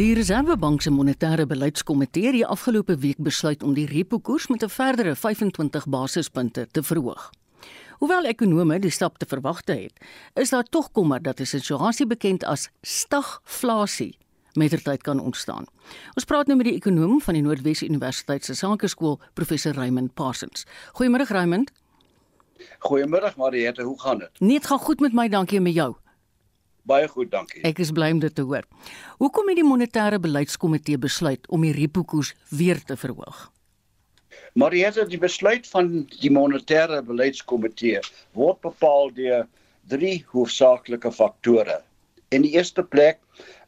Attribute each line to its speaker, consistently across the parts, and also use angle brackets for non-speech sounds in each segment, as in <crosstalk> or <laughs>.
Speaker 1: Die Reserwebank se monetêre beleidskomitee het die afgelope week besluit om die repo-koers met 'n verdere 25 basispunte te verhoog. Hoewel ekonome die stap te verwagte het, is daar tog kommer dat 'n situasie bekend as stagflasie mettertyd kan ontstaan. Ons praat nou met die ekonom van die Noordwes Universiteit se Sakeskool, professor Raymond Parsons. Goeiemôre Raymond.
Speaker 2: Goeiemôre Mariette, hoe gaan dit?
Speaker 1: Nee, dit gaan goed met my, dankie en met jou.
Speaker 2: Baie goed, dankie.
Speaker 1: Ek is bly om dit te hoor. Hoekom het die monetêre beleidskomitee besluit om die repo koers weer te verhoog?
Speaker 2: Mariette, die besluit van die monetêre beleidskomitee word bepaal deur drie hoofsaaklike faktore. In die eerste plek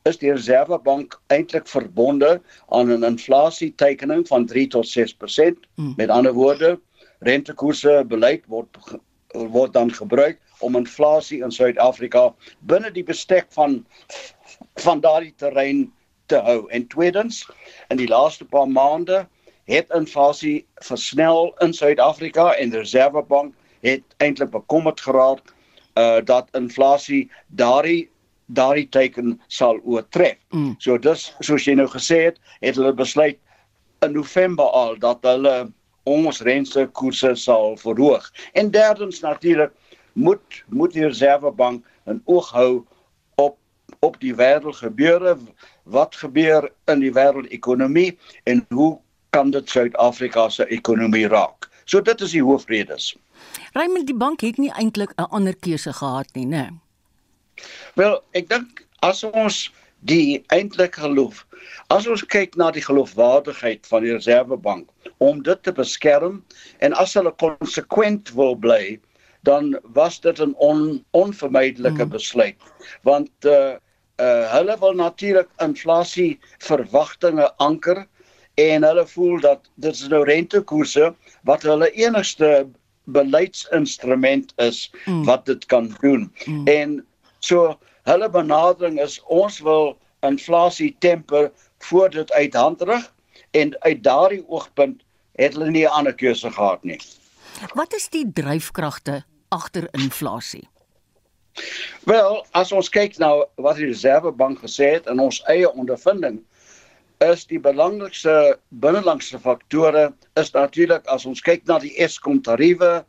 Speaker 2: is die Reservebank eintlik verbonde aan 'n inflasietekening van 3 tot 6%. Mm. Met ander woorde, rentekoerse beleid word word dan gebruik om inflasie in Suid-Afrika binne die bestek van van daardie terrein te hou. En tweedens, in die laaste paar maande het inflasie versnel in Suid-Afrika en die Reservebank het eintlik bekommerd geraak uh dat inflasie daardie daardie teken sal oortref. Mm. So dis soos jy nou gesê het, het hulle besluit in November al dat hulle ons rentekoerse sal verhoog. En derdens natuurlik moet moet die Reservebank 'n oog hou op op die wêreld gebeure wat gebeur in die wêreldekonomie en hoe kan dit Suid-Afrika se ekonomie raak. So dit is die hoofredes.
Speaker 1: Raymond die bank het nie eintlik 'n ander keuse gehad nie, né? Nee.
Speaker 2: Wel, ek dink as ons die eintlik geloof, as ons kyk na die geloofwaardigheid van die Reservebank om dit te beskerm en as hulle konsekwent wil bly, dan was dit 'n on, onvermydelike mm. besluit. Want uh uh hulle wil natuurlik inflasie verwagtinge anker en hulle voel dat dit is nou rentekoerse wat hulle enigste beleidsinstrument is mm. wat dit kan doen. Mm. En So hulle benadering is ons wil inflasie temper voor dit uit hand rig en uit daardie oogpunt het hulle nie 'n ander keuse gehad nie.
Speaker 1: Wat is die dryfkragte agter inflasie?
Speaker 2: Wel, as ons kyk na nou wat die Reservebank gesê het in ons eie ondervinding is die belangrikste binnelandse faktore is natuurlik as ons kyk na die Eskom tariewe,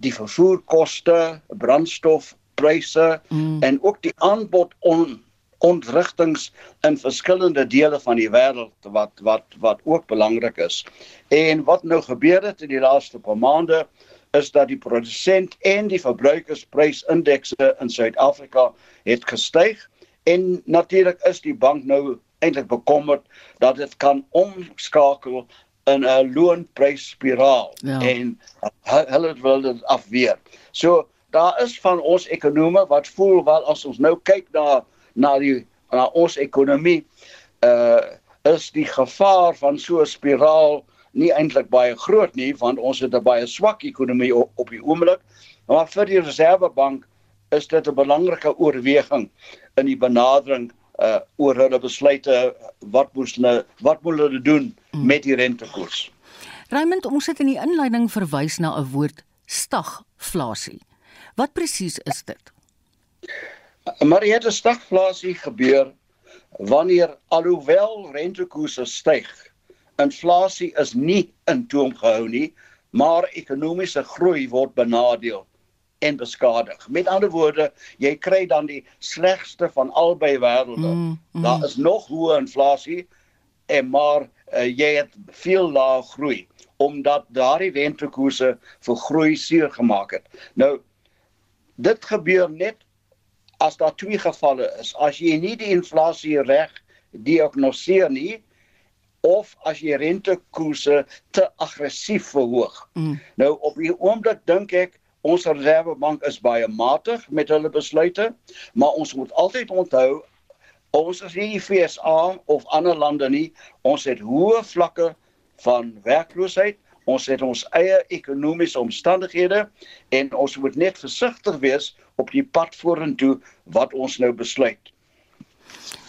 Speaker 2: die vervoerkoste, brandstof, pryse mm. en ook die aanbod on ontrigtings in verskillende dele van die wêreld wat wat wat ook belangrik is. En wat nou gebeur het in die laaste paar maande is dat die produsent en die verbruikersprysindekse in Suid-Afrika het gestyg en natuurlik is die bank nou eintlik bekommerd dat dit kan omskakel in 'n loonprysspiraal ja. en hulle wil dit afweer. So daar is van ons ekonome wat voel wel as ons nou kyk na na die na ons ekonomie uh is die gevaar van so 'n spiraal nie eintlik baie groot nie want ons het 'n baie swak ekonomie op, op die oomblik maar vir die reservebank is dit 'n belangrike oorweging in die benadering uh oor hulle besluite wat moes hulle wat moet hulle doen hmm. met die rentekoers
Speaker 1: Raymond ons het in die inleiding verwys na 'n woord stagflasie Wat presies is dit?
Speaker 2: Maar hier het 'n stagflasie gebeur wanneer alhoewel rentekoerse styg, inflasie is nie in toom gehou nie, maar ekonomiese groei word benadeel en beskadig. Met ander woorde, jy kry dan die slegste van albei wêrelde. Mm, mm. Daar is nog hoë inflasie en maar uh, jy het veel lae groei omdat daardie rentekoerse vir groei seer gemaak het. Nou dit gebeur net as daar twee gevalle is. As jy nie die inflasie reg diagnoseer nie of as jy rentekoerse te aggressief verhoog. Mm. Nou op die oomblik dink ek ons reservebank is baie matig met hulle besluite, maar ons moet altyd onthou ons is nie die FSA of ander lande nie. Ons het hoë vlakke van werkloosheid Ons het ons eie ekonomiese omstandighede en ons moet net versigtig wees op die pad vorentoe wat ons nou besluit.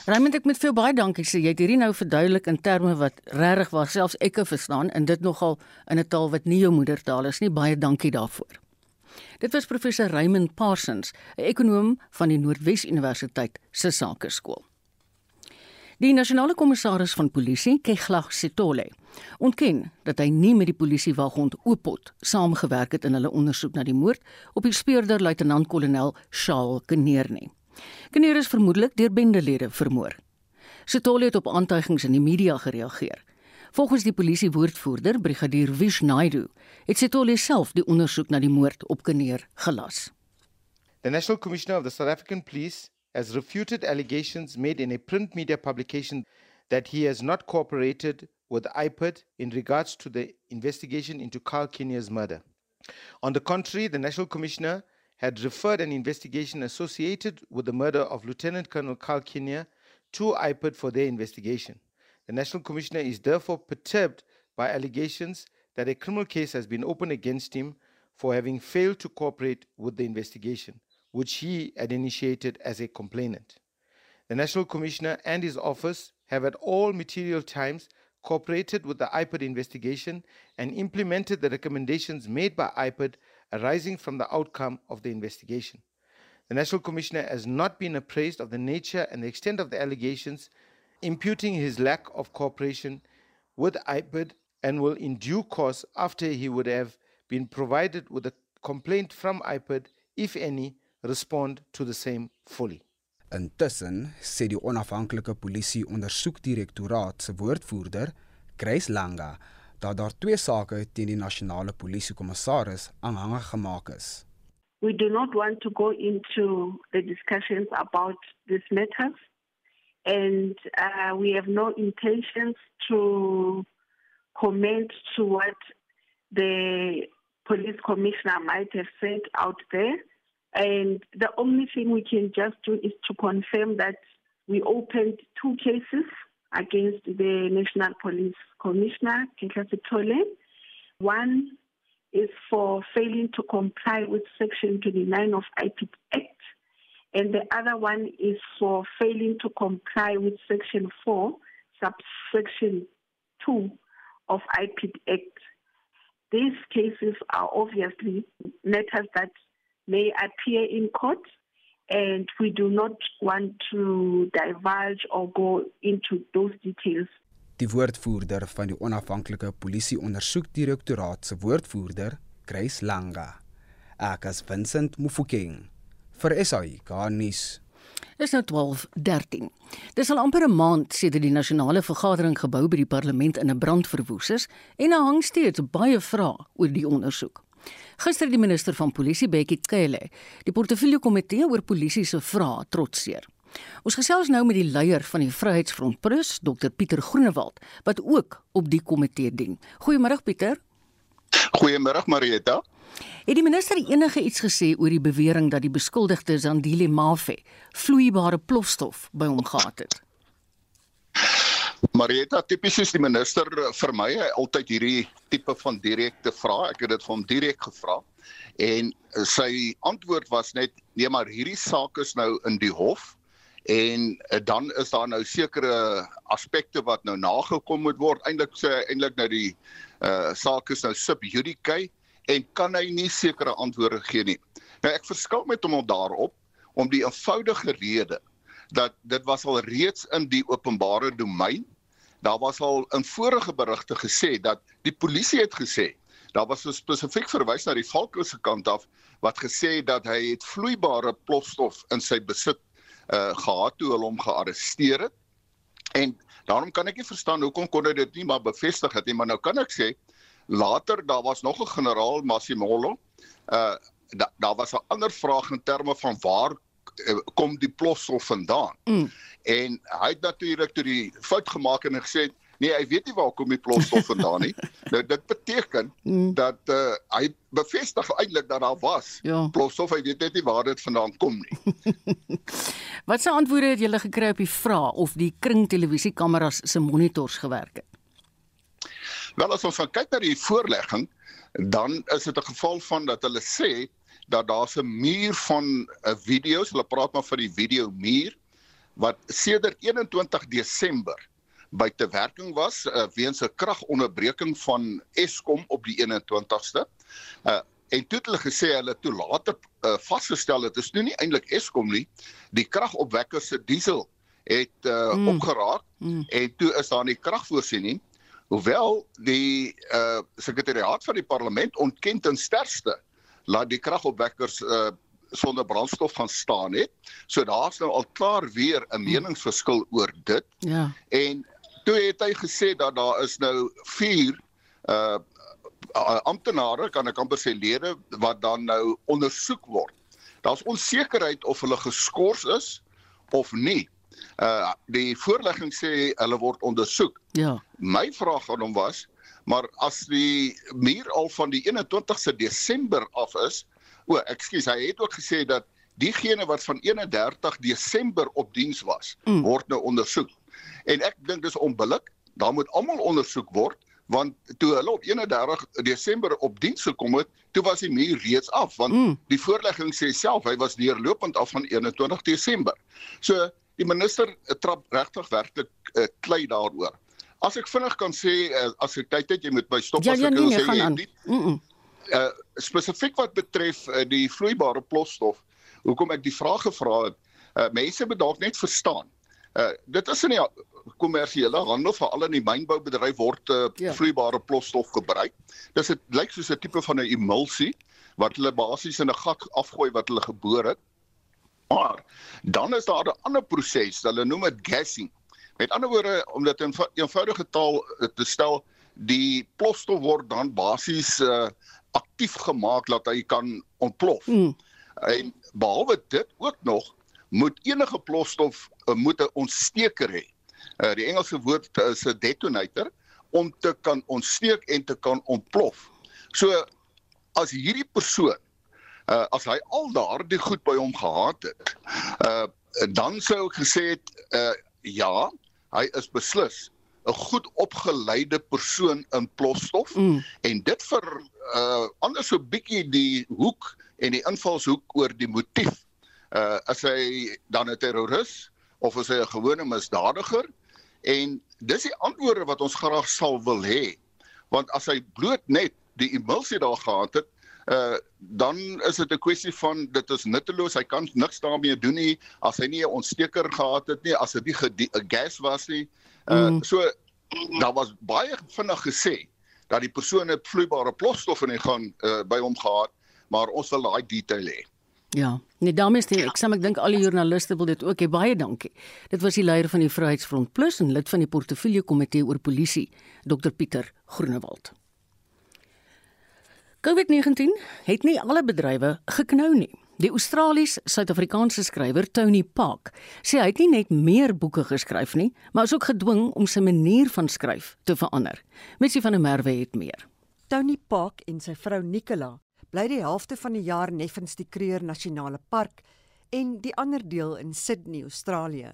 Speaker 1: Raymond ek moet veel baie dankie sê. Jy het hierdie nou verduidelik in terme wat regtig waar selfs ek kan verstaan en dit nogal in 'n taal wat nie jou moedertaal is nie. Baie dankie daarvoor. Dit was professor Raymond Parsons, 'n ekonom van die Noordwes Universiteit se Sakeskool. Die nasionale kommissaris van polisie, Keglag Sitole, ontken dat hy nie met die polisiewagond Oopot saamgewerk het in hulle ondersoek na die moord op die speurder luitenant-kolonel Charles Kneer nie. Kneer is vermoedelik deur bendelede vermoor. Sitole het op aantuigings in die media gereageer. Volgens die polisiewoordvoerder, brigadier Vish Naidu, het Sitole self die ondersoek na die moord op Kneer gelas.
Speaker 3: The National Commissioner of the South African Police has refuted allegations made in a print media publication that he has not cooperated with IPID in regards to the investigation into Carl Kinnear's murder. On the contrary, the National Commissioner had referred an investigation associated with the murder of Lieutenant Colonel Carl Kinnear to IPID for their investigation. The National Commissioner is therefore perturbed by allegations that a criminal case has been opened against him for having failed to cooperate with the investigation which he had initiated as a complainant. The National Commissioner and his office have at all material times cooperated with the IPID investigation and implemented the recommendations made by IPID arising from the outcome of the investigation. The National Commissioner has not been appraised of the nature and the extent of the allegations, imputing his lack of cooperation with IPID and will, in due course, after he would have been provided with a complaint from IPID, if any, respond to the same fully.
Speaker 4: Intussen sê die onafhanklike polisie ondersoekdirektoraat se woordvoerder, Grace Langa, dat daar twee sake teen die nasionale polisiekommissaris aanhangig gemaak is.
Speaker 5: We do not want to go into the discussions about these matters and uh, we have no intentions to comment to what the police commissioner might have said out there. And the only thing we can just do is to confirm that we opened two cases against the National Police Commissioner, Kekla Sitole. One is for failing to comply with Section 29 of IPID Act, and the other one is for failing to comply with Section 4, subsection 2 of IPID Act. These cases are obviously matters that may appear in court and we do not want to divulge or go into those details.
Speaker 4: Die woordvoerder van die onafhanklike polisie ondersoekdirektoraat se woordvoerder, Grace Langa, Akas Vincent Mufokeng vir SAI Garnis.
Speaker 1: Dis nou 12:13. Dis al amper 'n maand sedert die nasionale vergadering gebou by die parlement in 'n brand verwoes is en daar hang steeds baie vrae oor die ondersoek. Gister die minister van polisie Bekkie Cele, die portefeulje komitee oor polisie se vrae trotseer. Ons gesels nou met die leier van die Vryheidsfront Plus, Dr Pieter Groenewald, wat ook op die komitee dien. Goeiemôre Pieter.
Speaker 6: Goeiemôre Marieta.
Speaker 1: Het die minister enige iets gesê oor die bewering dat die beskuldigde Zandile Mafe vloeibare plofstof by hom gehad het?
Speaker 6: Marieta tipies is die minister vir my altyd hierdie tipe van direkte vrae. Ek het dit vir hom direk gevra en sy antwoord was net nee maar hierdie saak is nou in die hof en dan is daar nou sekere aspekte wat nou nagekom moet word. Eintlik sê hy eintlik nou die uh saak is nou sub judice en kan hy nie sekere antwoorde gee nie. Nou ek verskil met hom daarop om die eenvoudige rede dat dit was al reeds in die openbare domein. Daar was al in vorige berigte gesê dat die polisie het gesê daar was spesifiek verwys na die Falco se kant af wat gesê dat hy het vloeibare plofstof in sy besit uh gehad toe hulle hom gearresteer het. En daarom kan ek nie verstaan hoekom kon hy dit nie maar bevestig het nie, maar nou kan ek sê later daar was nog 'n generaal Massimolo. Uh da, daar was 'n ander vraag in terme van waar kom die plofstof vandaan. Mm. En hy het natuurlik toe die fout gemaak en gesê nee, hy weet nie waar kom die plofstof vandaan nie. <laughs> nou dit beteken mm. dat uh, hy bevestig eintlik dat daar was ja. plofstof, hy weet net nie waar dit vandaan kom nie. <laughs>
Speaker 1: Wat se antwoorde het julle gekry op die vraag of die kring televisiekameras se monitors gewerk het?
Speaker 6: Wel as ons kyk na die voorlegging, dan is dit 'n geval van dat hulle sê dat daar's 'n muur van 'n uh, video's, hulle praat maar van die video muur wat sedert 21 Desember buite werking was uh, weens 'n kragonderbreking van Eskom op die 21ste. Uh, en toe het hulle gesê hulle toe later uh, vasgestel het is nou nie eintlik Eskom nie, die kragopwekker se diesel het uh, mm. opgeraak mm. en toe is daar nie kragvoorsiening hoewel die uh, sekretariaat van die parlement ontken ten sterkste laat die kragopwekkers uh, sonder brandstof gaan staan het. So daar's nou al klaar weer 'n meningsverskil oor dit.
Speaker 1: Ja.
Speaker 6: En toe het hy gesê dat daar is nou 4 uh amptenare kan ek amper sê lede wat dan nou ondersoek word. Daar's onsekerheid of hulle geskort is of nie. Uh die voorlegging sê hulle word ondersoek.
Speaker 1: Ja.
Speaker 6: My vraag aan hom was, maar as die muur al van die 21ste Desember af is, o, ekskuus, hy het ook gesê dat diegene wat van 31 Desember op diens was, mm. word nou ondersoek. En ek dink dis onbillik, daar moet almal ondersoek word want toe hulle op 31 Desember op diens gekom het, toe was die muur reeds af want mm. die voorlegging sê self hy was deurlopend af van 21 Desember. So die minister eh, trap regtig werklik uh, klei daaroor. As ek vinnig kan sê uh, as ek tyd het jy moet my stop
Speaker 1: ja,
Speaker 6: as
Speaker 1: ek
Speaker 6: wil
Speaker 1: nee,
Speaker 6: sê
Speaker 1: jy nie. Mm -mm.
Speaker 6: Uh spesifiek wat betref uh, die vloeibare plosstof, hoekom ek die vraag gevra het, uh, mense moet dalk net verstaan. Uh dit is in die kommersiële handel veral in die mynboubedryf word uh, ja. vloeibare plosstof gebruik. Dis dit lyk soos 'n tipe van 'n emulsie wat hulle basies in 'n gat afgooi wat hulle geboor het. Maar dan is daar 'n ander proses, hulle noem dit gassing. Met ander woorde, om dit in eenvoudige taal eh, te stel, die plosstof word dan basies uh, aktief gemaak dat hy kan ontplof. Mm. En behalwe dit ook nog moet enige plosstof uh, moet 'n ontsteker hê. Uh, die Engelse woord is 'n detonator om te kan ontsteek en te kan ontplof. So as hierdie persoon uh, as hy al daardie goed by hom gehad het, uh, dan sou ek gesê het uh, ja, hy is beslis 'n goed opgeleide persoon in plosstof mm. en dit vir uh, anders so bietjie die hoek en die invalshoek oor die motief. Uh, as hy dan 'n terroris of is hy 'n gewone misdadiger? En dis die antwoorde wat ons graag sal wil hê. Want as hy bloot net die emulsie daar gehad het, uh dan is dit 'n kwessie van dit is nutteloos. Hy kan niks daarmee doen nie as hy nie 'n ontsteker gehad het nie, as dit nie 'n gas was nie. Uh mm. so daar was baie vinnig gesê dat die persoon 'n vloeibare plosstof in hy gaan uh, by hom gehad, maar ons wil daai detail hê.
Speaker 1: Ja, nee dames en ek sê ek dink al die joernaliste wil dit ook hê. Baie dankie. Dit was die leier van die Vryheidsfront Plus en lid van die portefeulje komitee oor polisie, Dr Pieter Groenewald. COVID-19 het nie alle bedrywe geknou nie. Die Australies-Suid-Afrikaanse skrywer Tony Park sê hy het nie net meer boeke geskryf nie, maar is ook gedwing om sy manier van skryf te verander. Messie van der Merwe het meer.
Speaker 7: Tony Park en sy vrou Nicola bly die helfte van die jaar neffens die Kruger Nasionale Park en die ander deel in Sydney, Australië.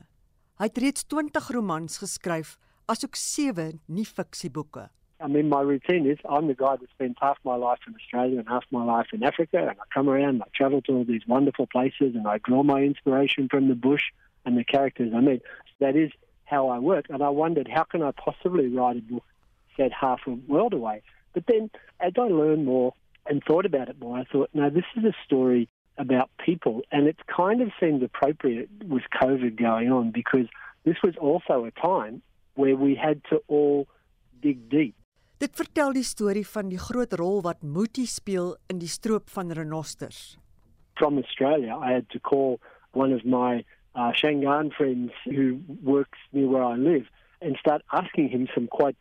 Speaker 7: Hy het reeds 20 romans geskryf, asook 7 nie-fiksieboeke.
Speaker 8: I mean, my routine is I'm the guy that spends half my life in Australia and half my life in Africa, and I come around and I travel to all these wonderful places and I draw my inspiration from the bush and the characters I meet. That is how I work, and I wondered how can I possibly write a book set half a world away. But then, as I learned more and thought about it more, I thought, no, this is a story about people, and it kind of seemed appropriate with COVID going on because this was also a time where we had to all dig deep.
Speaker 7: Dit vertel die storie van die groot rol wat speel in die stroop van renosters.
Speaker 8: From Australia, I had to call one of my uh, Shangaan friends who works near where I live and start asking him some quite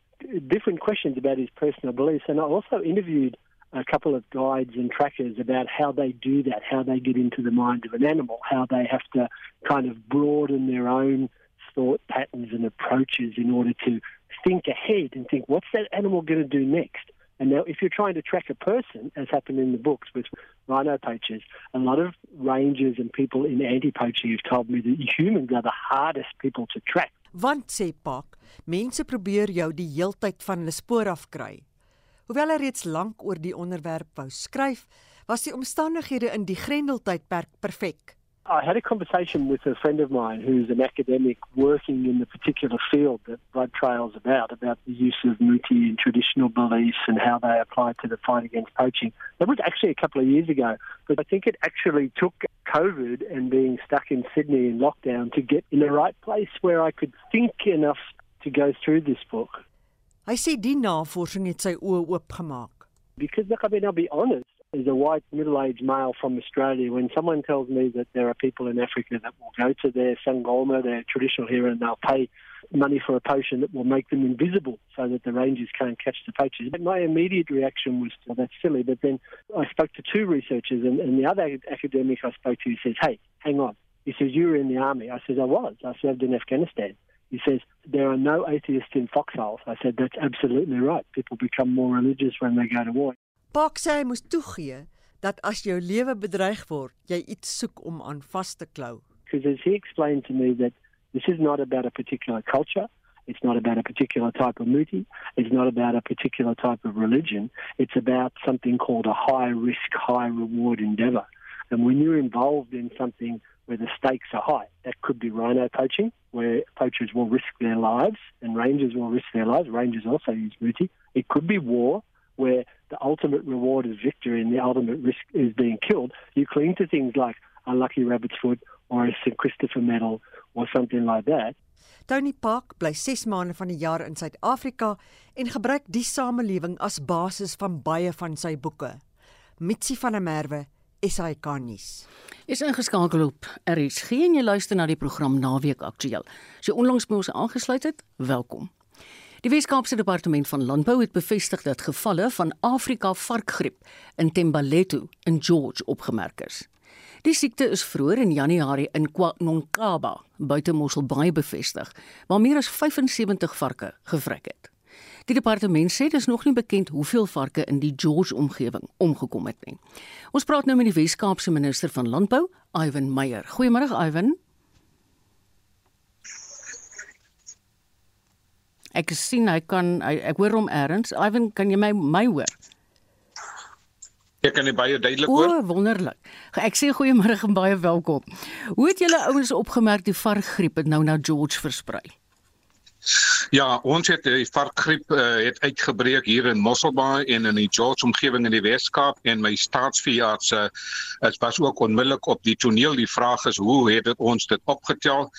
Speaker 8: different questions about his personal beliefs. And I also interviewed a couple of guides and trackers about how they do that, how they get into the mind of an animal, how they have to kind of broaden their own thought patterns and approaches in order to think ahead and think, what's that animal going to do next? And now, if you're trying to track a person, as happened in the books with rhino poachers, a lot of rangers and people in anti-poaching have told me that humans are the hardest people to track.
Speaker 7: Want sê Pak, mense probeer jou die heeltyd van hulle spoor af kry. Hoewel hy reeds lank oor die onderwerp wou skryf, was die omstandighede in die Grendeltydperk perfek.
Speaker 8: I had a conversation with a friend of mine who's an academic working in the particular field that Blood Trail's about, about the use of muti and traditional beliefs and how they apply to the fight against poaching. That was actually a couple of years ago, but I think it actually took COVID and being stuck in Sydney in lockdown to get in the right place where I could think enough to go through this book.
Speaker 7: Hy sê die navorsing het sy oë oopgemaak.
Speaker 8: Because look, I mean, I'll be honest, as a white middle-aged male from Australia, when someone tells me that there are people in Africa that will go to their sangoma, their traditional hero, and they'll pay money for a potion that will make them invisible so that the rangers can't catch the poachers. My immediate reaction was, well, that's silly. But then I spoke to two researchers, and, and the other academic I spoke to says, hey, hang on. He says, you were in the army. I said, I was. I served in Afghanistan. He says, there are no atheists in foxholes. I said, that's absolutely right. People become more religious when they go to war.
Speaker 7: Pak sê hy moes toegee dat as jou lewe bedreig word, jy iets soek om aan vas te klou.
Speaker 8: Because as he explained to me that this is not about a particular culture, it's not about a particular type of muti, it's not about a particular type of religion, it's about something called a high risk, high reward endeavor. And when you're involved in something where the stakes are high, that could be rhino poaching, where poachers will risk their lives and rangers will risk their lives. Rangers also use muti. It could be war, where ultimate reward is victory and the ultimate risk is being killed, you cling to things like a lucky rabbit's foot or a St. Christopher medal or something like that.
Speaker 7: Tony Park bly 6 maande van die jaar in Suid-Afrika en gebruik die samelewing as basis van baie van sy boeke. Mitsi van der Merwe, SAK nuus.
Speaker 1: Is ingeskakel op RSG en jy luister na die program Naweek Aktueel. As jy onlangs by ons aangesluit het, welkom. Die Weskaapse Departement van Landbou het bevestig dat gevalle van Afrika varkgriep in Thembalethu in George opgemerk is. Die siekte is vroeër in Januarie in KwaNonkaba, buite Mosselbaai bevestig, waar meer as 75 varke gevrek het. Die departement sê dit is nog nie bekend hoeveel varke in die George omgewing omgekom het nie. Ons praat nou met die Weskaapse minister van Landbou, Ivan Meyer. Goeiemôre Ivan. Ek sien hy kan hy, ek hoor hom eers. Ivan, kan jy my my hoor?
Speaker 9: Ek kan dit baie duidelik
Speaker 1: hoor. O, wonderlik. Ek sê goeiemôre en baie welkom. Hoe het julle ouens opgemerk die varkgriep het nou na George versprei?
Speaker 9: Ja, ons het die varkgriep uh, het uitgebreek hier in Mosselbaai en in die George omgewing in die Weskaap en my staatsveearts uh, het was ook onmiddellik op die toneel. Die vraag is hoe het dit ons dit opgetel?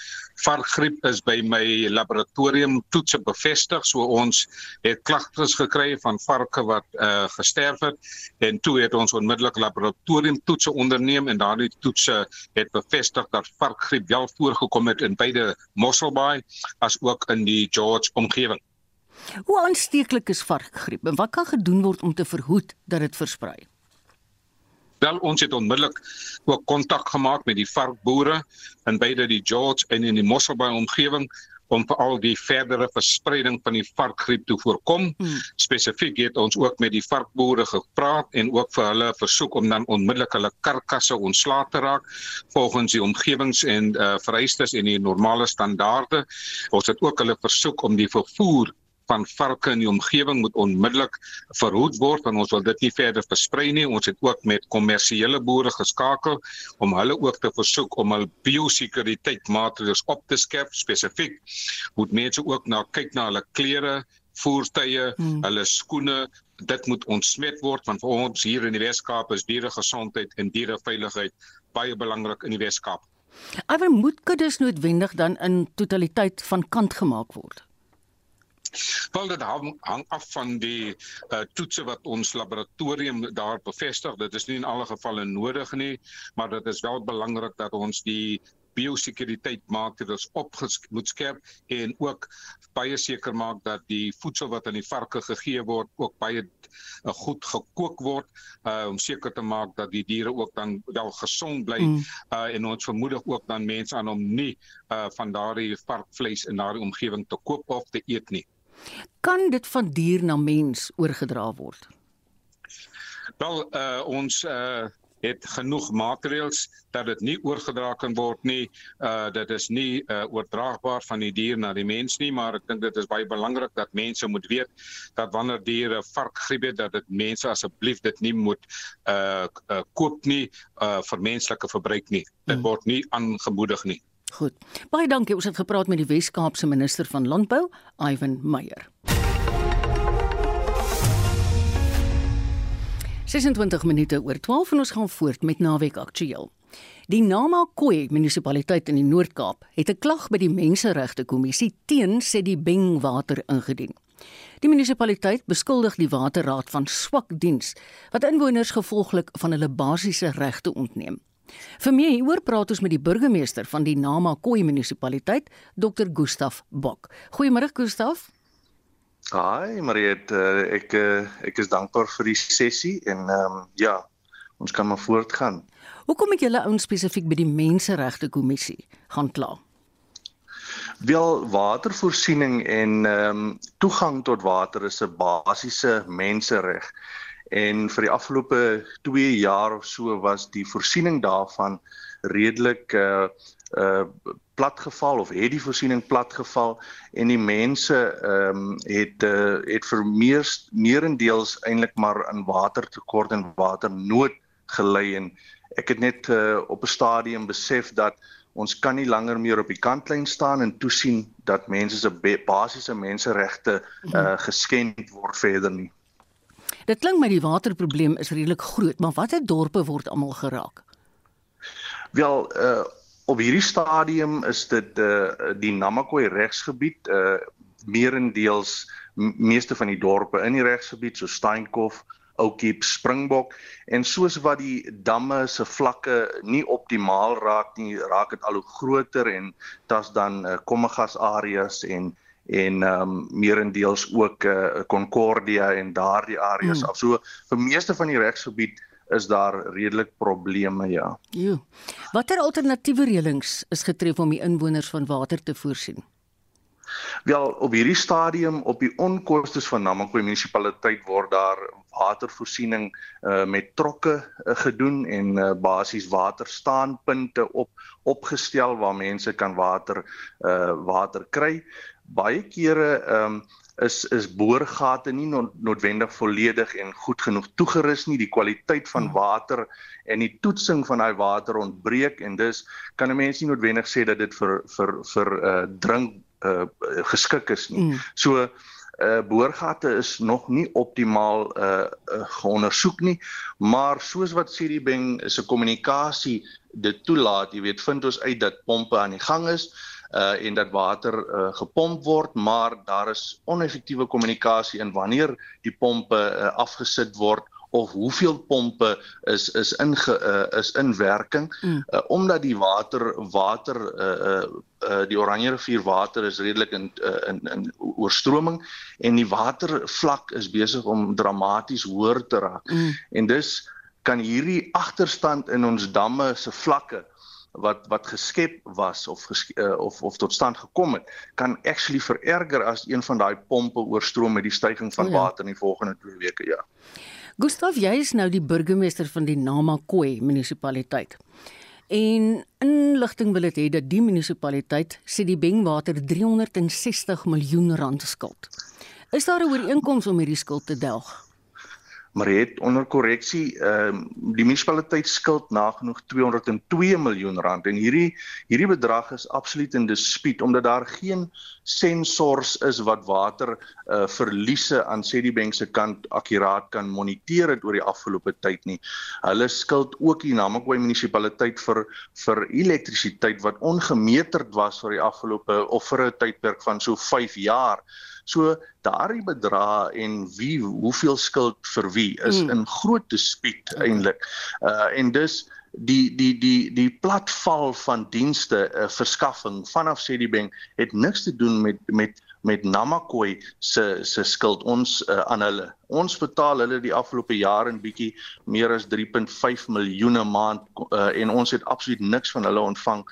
Speaker 9: Varkgriep is by my laboratorium toetse bevestig, so ons het klagtes gekry van varke wat uh, gesterf het en toe het ons onmiddellik laboratorium toetse onderneem en daardie toetse het bevestig dat varkgriep wel voorgekom het in beide Mosselbaai as ook in die George omgewing.
Speaker 1: Hoe aansteeklik is varkgriep en wat kan gedoen word om te verhoed dat dit versprei?
Speaker 9: Wel ons het onmiddellik ook kontak gemaak met die varkboere in beide die George en in die Mosselbaai omgewing om veral die verdere verspreiding van die varkgriep te voorkom. Hmm. Spesifiek het ons ook met die varkboere gepraat en ook vir hulle versoek om dan onmiddellik hulle karkasse ontslae te raak volgens die omgewings en uh, vereistes en die normale standaarde. Ons het ook hulle versoek om die vervoer van varke in die omgewing moet onmiddellik verhoed word want ons wil dit nie verder versprei nie. Ons het ook met kommersiële boere geskakel om hulle ook te versoek om hul biosekuriteit-maatreëls op te skerp spesifiek. Moet mense ook na kyk na hulle klere, voertuie, hmm. hulle skoene, dit moet ontsmet word want vir ons hier in die Weskaap is dieregesondheid en diereveiligheid baie belangrik in die Weskaap.
Speaker 1: Alhoewel moet kuddes noodwendig dan in totaliteit van kant gemaak word.
Speaker 9: Wel dit hang, hang af van die uh, toetse wat ons laboratorium daar bevestig. Dit is nie in alle gevalle nodig nie, maar dit is wel belangrik dat ons die biosekuriteit maak dat ons opgesmoet skerp en ook baie seker maak dat die voedsel wat aan die varke gegee word ook baie uh, goed gekook word uh, om seker te maak dat die diere ook dan wel gesond bly mm. uh, en ons vermoedig ook dan mense aan om nie uh, van daardie varkvleis in daardie omgewing te koop of te eet nie.
Speaker 1: Kan dit van dier na mens oorgedra word?
Speaker 9: Wel uh ons uh het genoeg maatreëls dat dit nie oorgedra kan word nie. Uh dit is nie uh, oordraagbaar van die dier na die mens nie, maar ek dink dit is baie belangrik dat mense moet weet dat wanneer diere varkgriep het dat dit mense asseblief dit nie moet uh, uh koop nie uh vir menslike verbruik nie. Dit hmm. word nie aangemoedig nie.
Speaker 1: Goed. Baie dankie. Ons het gepraat met die Wes-Kaapse minister van Landbou, Ivan Meyer. 26 minute oor 12 en ons gaan voort met naweek aktueel. Die Namakwa munisipaliteit in die Noord-Kaap het 'n klag by die Menseregte Kommissie teen Sedibeng water ingedien. Die munisipaliteit beskuldig die waterraad van swak diens wat inwoners gevolglik van hulle basiese regte ontneem. Vir meer hieroor praat ons met die burgemeester van die Namakwa munisipaliteit, Dr. Gustaf Bok. Goeiemôre Gustaf.
Speaker 10: Haai, Mariet, uh, ek uh, ek is dankbaar vir die sessie en ehm um, ja, ons kan maar voortgaan.
Speaker 1: Hoekom het julle ouens spesifiek by die Menseregte Kommissie gaan kla?
Speaker 10: Wel, watervoorsiening en ehm um, toegang tot water is 'n basiese mensereg. En vir die afgelope 2 jaar of so was die voorsiening daarvan redelik uh uh platgeval of het die voorsiening platgeval en die mense ehm um, het uh, het vir meer meerendeels eintlik maar aan watertekort en waternood gelei en ek het net uh, op 'n stadium besef dat ons kan nie langer meer op die kantlyn staan en toesien dat mense se basiese menseregte uh, geskend word verder nie.
Speaker 1: Dit klink my die waterprobleem is redelik groot, maar watter dorpe word almal geraak?
Speaker 10: Wel, uh op hierdie stadium is dit uh die Namakwa regsgebied uh meerendeels meeste van die dorpe in die regsgebied so Steenkof, Oukiep, Springbok en soos wat die damme se vlakke nie optimaal raak nie, raak dit al hoe groter en dit's dan uh, kommegas areas en en ehm um, meerendeels ook uh, Concordia en daardie areas hmm. af. So vir meeste van die regsgebied is daar redelik probleme ja.
Speaker 1: Jo. Watter alternatiewe reëlings is getref om die inwoners van water te voorsien?
Speaker 10: Wel, op hierdie stadium op die onkoste van Namakwa munisipaliteit word daar watervoorsiening uh, met trokke uh, gedoen en uh, basies waterstaanpunte op opgestel waar mense kan water uh, water kry. Baie kere ehm um, is is boorgate nie noodwendig volledig en goed genoeg toegerus nie die kwaliteit van hmm. water en die toetsing van daai water ontbreek en dus kan 'n mens nie noodwendig sê dat dit vir vir vir uh drink uh geskik is nie. Mm. So uh boorgate is nog nie optimaal uh, uh geondersoek nie, maar soos wat Siribeng se kommunikasie dit toelaat, jy weet, vind ons uit dat pompe aan die gang is uh en dat water uh, gepomp word maar daar is oneffektiewe kommunikasie in wanneer die pompe uh, afgesit word of hoeveel pompe is is in uh, is in werking mm. uh, omdat die water water uh, uh, uh, die Oranje rivier water is redelik in uh, in in oorstroming en die watervlak is besig om dramaties hoër te raak mm. en dus kan hierdie agterstand in ons damme se vlakke wat wat geskep was of ges, uh, of of tot stand gekom het kan actually vererger as een van daai pompe oorstroom met die stygings van ja. water in die volgende 2 weke ja.
Speaker 1: Gustav, jy is nou die burgemeester van die Namakwa munisipaliteit. En inligting wil dit hê dat die munisipaliteit sê die Bengwater 360 miljoen rand skuld. Is daar 'n ooreenkoms om hierdie skuld te delg?
Speaker 10: Maar het onder korreksie ehm uh, die munisipaliteit skuld nagenoeg 202 miljoen rand en hierdie hierdie bedrag is absoluut in dispuut omdat daar geen sensors is wat water uh, verliese aan Sedibeng se kant akkuraat kan moniteer het oor die afgelope tyd nie. Hulle skuld ook die Namakwa munisipaliteit vir vir elektrisiteit wat ongemeterd was vir die afgelope of vir 'n tydperk van so 5 jaar. So daardie bedrag en wie hoeveel skuld vir wie is mm. in groot dispuut okay. eintlik. Uh en dus die die die die platval van dienste uh, verskaffing vanaf Citibank het niks te doen met met met Namakwa se se skuld ons uh, aan hulle. Ons betaal hulle die afgelope jaar en bietjie meer as 3.5 miljoen 'n maand uh, en ons het absoluut niks van hulle ontvang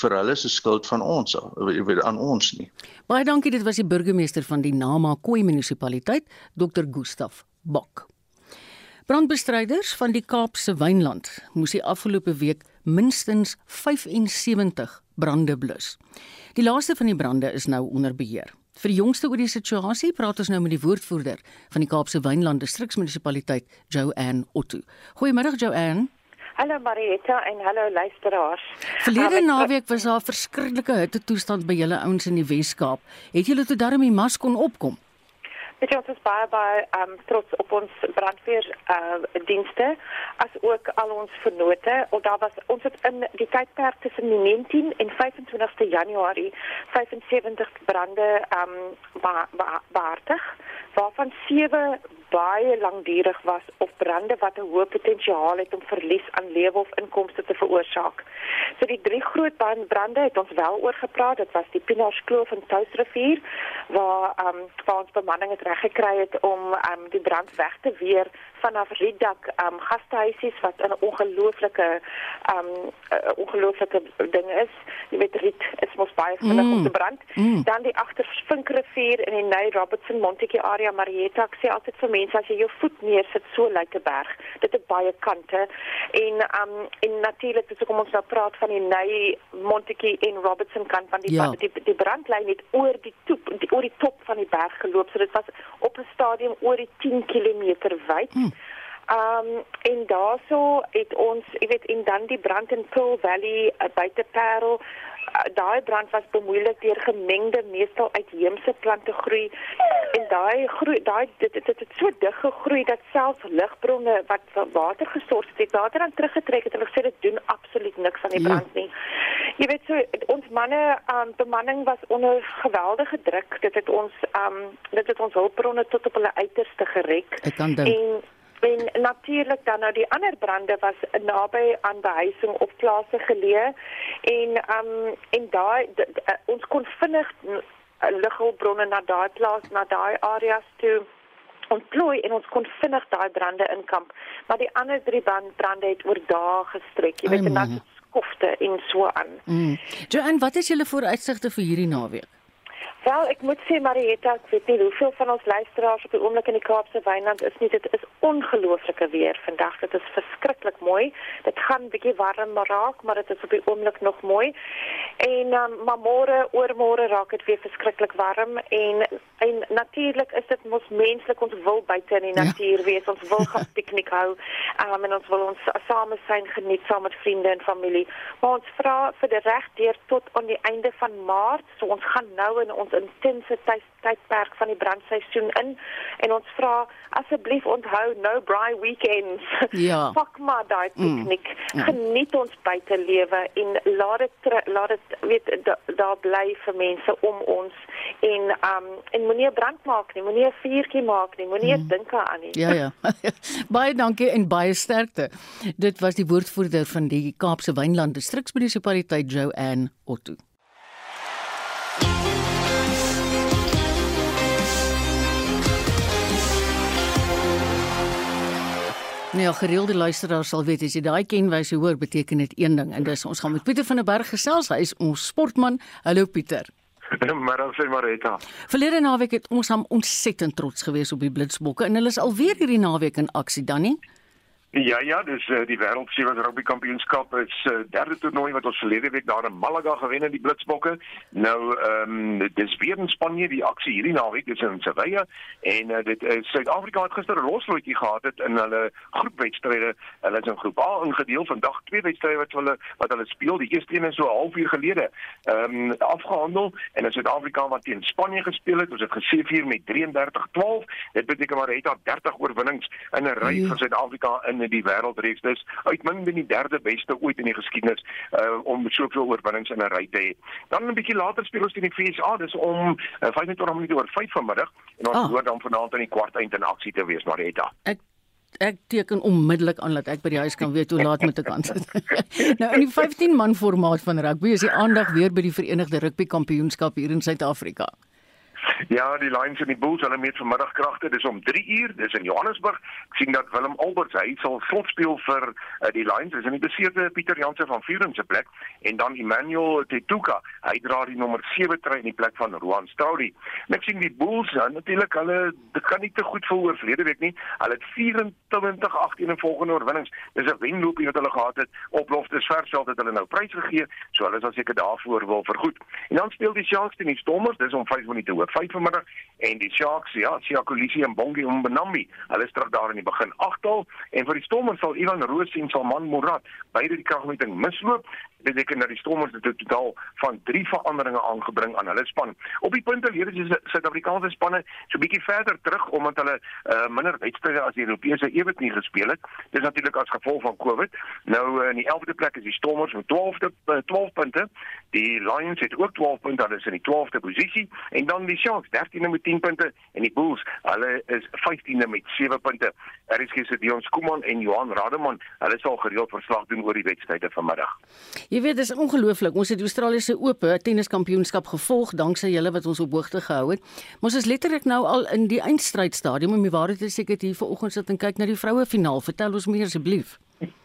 Speaker 10: vir hulle se skuld van ons uh, aan ons nie.
Speaker 1: Baie dankie dit was die burgemeester van die Namakwa munisipaliteit Dr Gustaf Bok. Brandbestryders van die Kaapse Wynland moes die afgelope week minstens 75 brande blus. Die laaste van die brande is nou onder beheer. Vir die jongste oor die situasie praat ons nou met die woordvoerder van die Kaapse Wynland Distriksmunisipaliteit, Joanne Otto. Goeiemôre Joanne.
Speaker 11: Hallo Marietta en hallo luisteraars.
Speaker 1: Verlede um, naweek was daar verskriklike hitte toestand by julle ouens in die Wes-Kaap. Het julle toe darm die mas kon opkom?
Speaker 11: Dit is ons baie baie um, trots op ons brandweer uh, dienste as ook al ons vennote. Of daar was ons het in die tydperk tussen 19 en 25 Januarie 75 brande um beaartig waarvan 7 baie langdurig was of brande wat 'n hoë potensiaal het om verlies aan lewe of inkomste te veroorsaak. So die drie groot brande het ons wel oor gepraat. Dit was die Pinaars Kloof en Touwsrivier waar ehm um, waar ons bemanning het reg gekry het om ehm um, die brand weg te weer vanaf Riedak ehm um, gastehuisies wat 'n ongelooflike ehm um, ongelooflike ding is. Jy weet Riet is mos baie vinnig mm. om te brand. Mm. Dan die agter Vinkrivier in die Ney Robertson Montetjie area Marietta. Ek sê altyd vir mense as jy jou voet neersit so lyk 'n berg. Dit het baie kante en um, en natuurlik dis hoekom ons nou praat van die Ney Montetjie en Robertson kant van die ja. die, die brandlyn het oor die toep die, oor die top van die berg geloop. So dit was op 'n stadium oor die 10 km wyd. Mm. Ehm um, en daaroor het ons, jy weet, en dan die brand in Pearl Valley uh, buite Parel. Uh, daai brand was bemoeilik deur gemengde meestal uitheemse plante groei en daai groei daai dit dit het so dig gegroei dat selfs ligbronne wat water gesort het, water aan teruggetrek het en gesê dit doen absoluut niks aan die brand nie. Jy weet so ons manne um, bemanning was onder geweldige druk. Dit het ons um dit het ons hulpbronne tot op hulle uiterste gereg. En En natuurlik dan nou die ander brande was naby aan behuising of plase geleë en um en daai ons kon vinnig lighulpbronne na daai plaas na daai areas toe ontplooi en ons kon vinnig daai brande inkamp maar die ander drie brande het oor dae gestrek jy weet en dan skofte en so aan.
Speaker 1: Mm. Joan, wat is julle vooruitsigte vir hierdie naweek?
Speaker 11: Wel, ek moet sê Marietta, ek weet nie hoeveel van ons luisteraars op die oomblik in die Kaapse Wynland is nie. Dit is ongelooflike weer vandag. Dit is verskriklik mooi. Dit gaan bietjie warm raak, maar dit is op die oomblik nog mooi. En um, maar môre, oormôre raak dit weer verskriklik warm en en natuurlik is dit mos menslik ons wil buite in die ja. natuur ja. wees. Ons wil gaan <laughs> piknik hou. Um, en ons wil ons same wees geniet saam met vriende en familie. Maar ons vra vir die reg deur tot aan die einde van Maart. So ons gaan nou in ons intense tydperk van die brandseisoen in en ons vra asseblief onthou no braai weekends. Ja. <laughs> Pak maar daai mm. piknik. Mm. Geniet ons buitelewe en laat dit laat dit weet daar da bly vir mense om ons en um en moenie 'n brand maak nie, moenie 'n vuurtjie maak nie, moenie mm. dink aan nie.
Speaker 1: Ja ja. <laughs> baie dankie en baie sterkte. Dit was die woordvoerder van die Kaapse Wynland Distriksmunisipaliteit Joanne Otto. Nou ja, gereelde luisteraars sal weet as jy daai kenwyse hoor, beteken dit een ding en dis ons gaan met Pieter van der Berg gesels. Hy is ons sportman. Hallo Pieter. <laughs>
Speaker 12: Maar dan sê Marita.
Speaker 1: Verlede naweek het ons hom ontsettend trots gewees op die Blitsbokke en hulle is alweer hierdie naweek in aksie, Danny.
Speaker 12: Ja ja, dis uh, die wêreld sewe rugby kampioenskap is uh, derde toernooi wat ons verlede week daar in Malaga gewen het die Blitsbokke. Nou ehm um, dis weer in Spanje die aksie hierdie naweek dis in Sevilla en uh, dit is uh, Suid-Afrika het gister 'n loslootjie gehad het in hulle groepwedstryde. Hulle is in groep A ingedeel vandag twee wedstryde wat hulle wat hulle speel. Die eerste een is so 'n halfuur gelede ehm um, afgehandel en in Suid-Afrika wat teen Spanje gespeel het, ons het gesê vir met 33-12. Dit beteken maar het daar 30 oorwinnings in 'n ry vir Suid-Afrika in in die wêreldreeks. Dis uitmuntend die derde beste ooit in die geskiedenis uh om soveel oorwinnings in 'n ry te hê. Dan 'n bietjie later speel ons teen die FSA. Dis om uh, 25 minute oor 5 vanmiddag en ons hoor oh. dan vanaand in die kwart eind in aksie te wees, Marita.
Speaker 1: Ek ek teken onmiddellik aan dat ek by die huis kan weet hoe laat moet ek aan sit. <laughs> nou in die 15 man formaat van rugby is die aandag weer by die Verenigde Rugby Kampioenskap hier in Suid-Afrika.
Speaker 12: Ja, die Lions en die Bulls hulle meet vanmiddag kragte. Dis om 3 uur. Dis in Johannesburg. Ek sien dat Willem Alberts hy sal slot speel vir uh, die Lions. Dis in die beseerde Pieter Jansen van Vuren se plek en dan Emmanuel Tetuka. Hy dra die nommer 7 trui in die plek van Roan Stoudi. En ek sien die Bulls ja, natuurlik hulle kan nie te goed voel oor verlede week nie. Hulle het 24-18 in volgende oorwinnings. Dis 'n wenloopie wat hulle gehad het. Op Loftus Versveld het hulle nou prys gegee, so hulle sal seker daarvoor wil vergoed. En dan speel die Sharks teen die Stormers. Dis om 5 minute oor 5 vanmiddag en die Sharks ja, Siyakolisi en Bongi Mbonambi. Hulle is terug daar in die begin agtal en vir die Stormers sal Ivan Roos en Salman Murad beide die kragmeting misloop beteken dat die Stormers dit totaal van 3 veranderinge aangebring aan hulle span. Op die punte leer die Suid-Afrikaanse spanne so bietjie verder terug omdat hulle uh, minder wedstryde as die Europese ewig nie gespeel het. Dis natuurlik as gevolg van COVID. Nou uh, in die 11de plek is die Stormers met 12de uh, 12 punte. Die Lions het ook 12 punte, hulle is in die 12de posisie en dan die Sharks 13de met 10 punte en die Bulls, hulle is 15de met 7 punte. RSG se Dion Skuman en Johan Rademan, hulle sal gereeld verslag doen oor die wedstryde vanmiddag.
Speaker 1: Jy weet dis ongelooflik. Ons het die Australiese Ope tenniskampioenskap gevolg danksy julle wat ons op hoogte gehou het. Ons is letterlik nou al in die eindstrydstadium om die waarheid te sê ek het hier vanoggend sit en kyk na die vroue finaal. Vertel ons meer asseblief.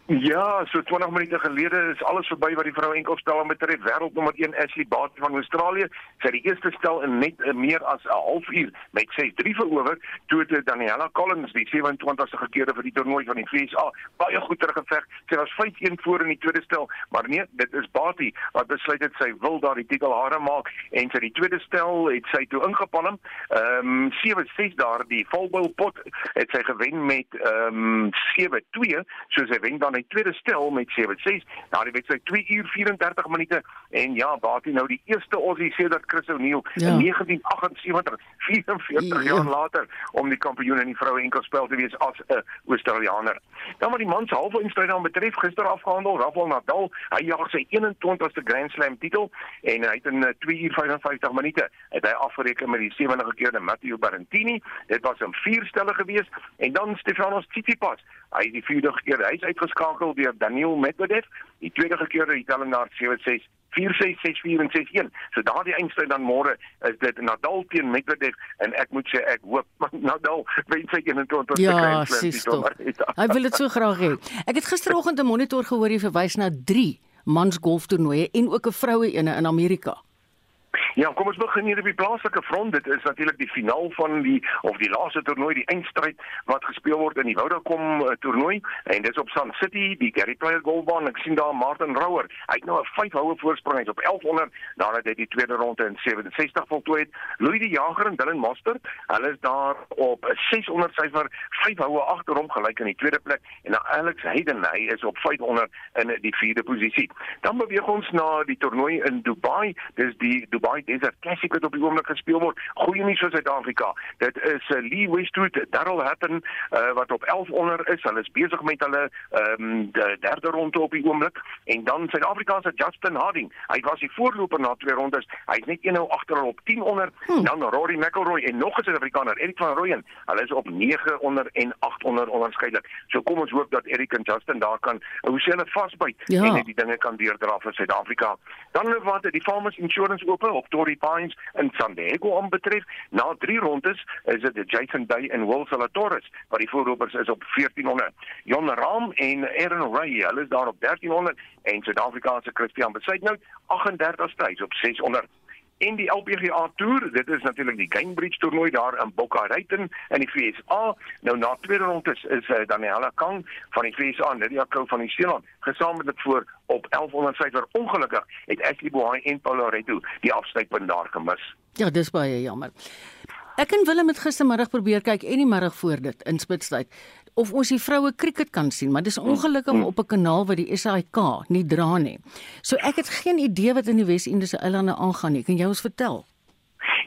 Speaker 12: Ja, so 20 minute gelede is alles verby wat die vroue enkelspel betref. Wêreldnommer 1 Ashley Barty van Australië sy die eerste stel in net uh, meer as 'n halfuur met 6-3 verower toe dit Daniela Collins die 27ste gekeerde vir die toernooi van die VSA baie goed teruggeveg. Sy was 5-1 voor in die tweede stel, maar nee, dit is Barty wat besluit het sy wil daardie titel hare maak en sy die tweede stel het sy toe ingepalm. Ehm um, 7-6 daar die volbou pot het sy gewen met ehm um, 7-2, so sy wen dan hy tweede stel met 7-6. Na die wedstryd 2 uur 34 minute en ja, Batie nou die eerste Aussie sedert Chris O'Neil ja. in 1978, 44 ja. jaar later om die kampioen in die vroue enkelspel te wees as 'n Australianer. Dan wat die mans halve eindstryd dan betref, gister afgehandel, Rafael Nadal, hy jag sy 21ste Grand Slam titel en hy het in 2 eh, uur 55 minute het hy afgereken met die sewende gekeerde Matteo Berrettini. Dit was 'n vierstelle gewees en dan Stefanos Tsitsipas Hy het die vierde keer hy is uitgeskakel deur Daniel Medvedev, die tweede keer die telling na 7-6 4664 en 61. So daardie eindstryd dan môre is dit Nadal teen Medvedev en ek moet sê ek hoop <laughs> Nadal wen sy 21ste
Speaker 1: ja, Hy wil dit so graag hê. Ek het gisteroggend 'n monitor gehoor hier verwys na 3 mans golftoernooie en ook 'n vroue ene in Amerika.
Speaker 12: Ja, kom ons begin hier op die plaaslike front. Dit is natuurlik die finaal van die of die laaste toernooi, die eindstryd wat gespeel word in die Vodacom uh, toernooi en dit is op Sun City, die Gary Player Golfbaan. Ek sien daar Martin Rouwer. Hy het nou 'n 5 houe voorsprong op 1100 nadat hy die tweede ronde in 67 voltooi het. Louis die Jager en Dylan Mostert, hulle is daar op 'n 600 syfer, 5 houe agter hom gelyk in die tweede plek en dan Alex Hayden, hy is op 500 in die vierde posisie. Dan beweeg ons na die toernooi in Dubai. Dis die Dubai Desert Classic wat op die oomblik gespeel word. Goeie nuus vir Suid-Afrika. Dit is uh, Lee Westwood, Darryl Hatton uh, wat op 11 onder is. Hulle is besig met hulle ehm um, die derde ronde op die oomblik en dan Suid-Afrika se Justin Harding. Hy was die voorloper na twee rondes. Hy is net 1-0 agter op 10 onder. Hmm. Dan Rory McIlroy en nog 'n Suid-Afrikaner, Erik van Rooyen. Hulle is op 9 onder en 8 onder onderskeidelik. So kom ons hoop dat Erik en Justin daar kan hoe sê hulle vasbyt ja. en net die dinge kan deurdra vir Suid-Afrika. Dan wat die Farmers Insurance Open op Torrey Pines in San Diego aanbetref. Na 3 rondes is dit Jason Day en Will Zalatoris wat die voorlopers is op 1400. Jon Rahm en Aaron Ray, hulle is daar op 1300 en Suid-Afrika se Christian Besuitnout 38ste op 600 en die LPGA Tour, dit is natuurlik die Cambridge toernooi daar in Boca Raton in die VSA. Nou na tweede ronde is, is uh, Daniela Kang van die VSA en Lydia Ko van die Seeland gesamentlik voor op 1100 syfer. Ongelukkig het Ashley Bohai en Paula Reto die afsnypunt daar gemis.
Speaker 1: Ja, dis baie jammer. Ek en Willem het gistermiddag probeer kyk en die middag voor dit in Spitstyd of ons die vroue krieket kan sien, maar dis ongelukkig mm. op 'n kanaal wat die SAK nie dra nie. So ek het geen idee wat in die Wes-Indiese eilande aangaan nie. Kan jy ons vertel?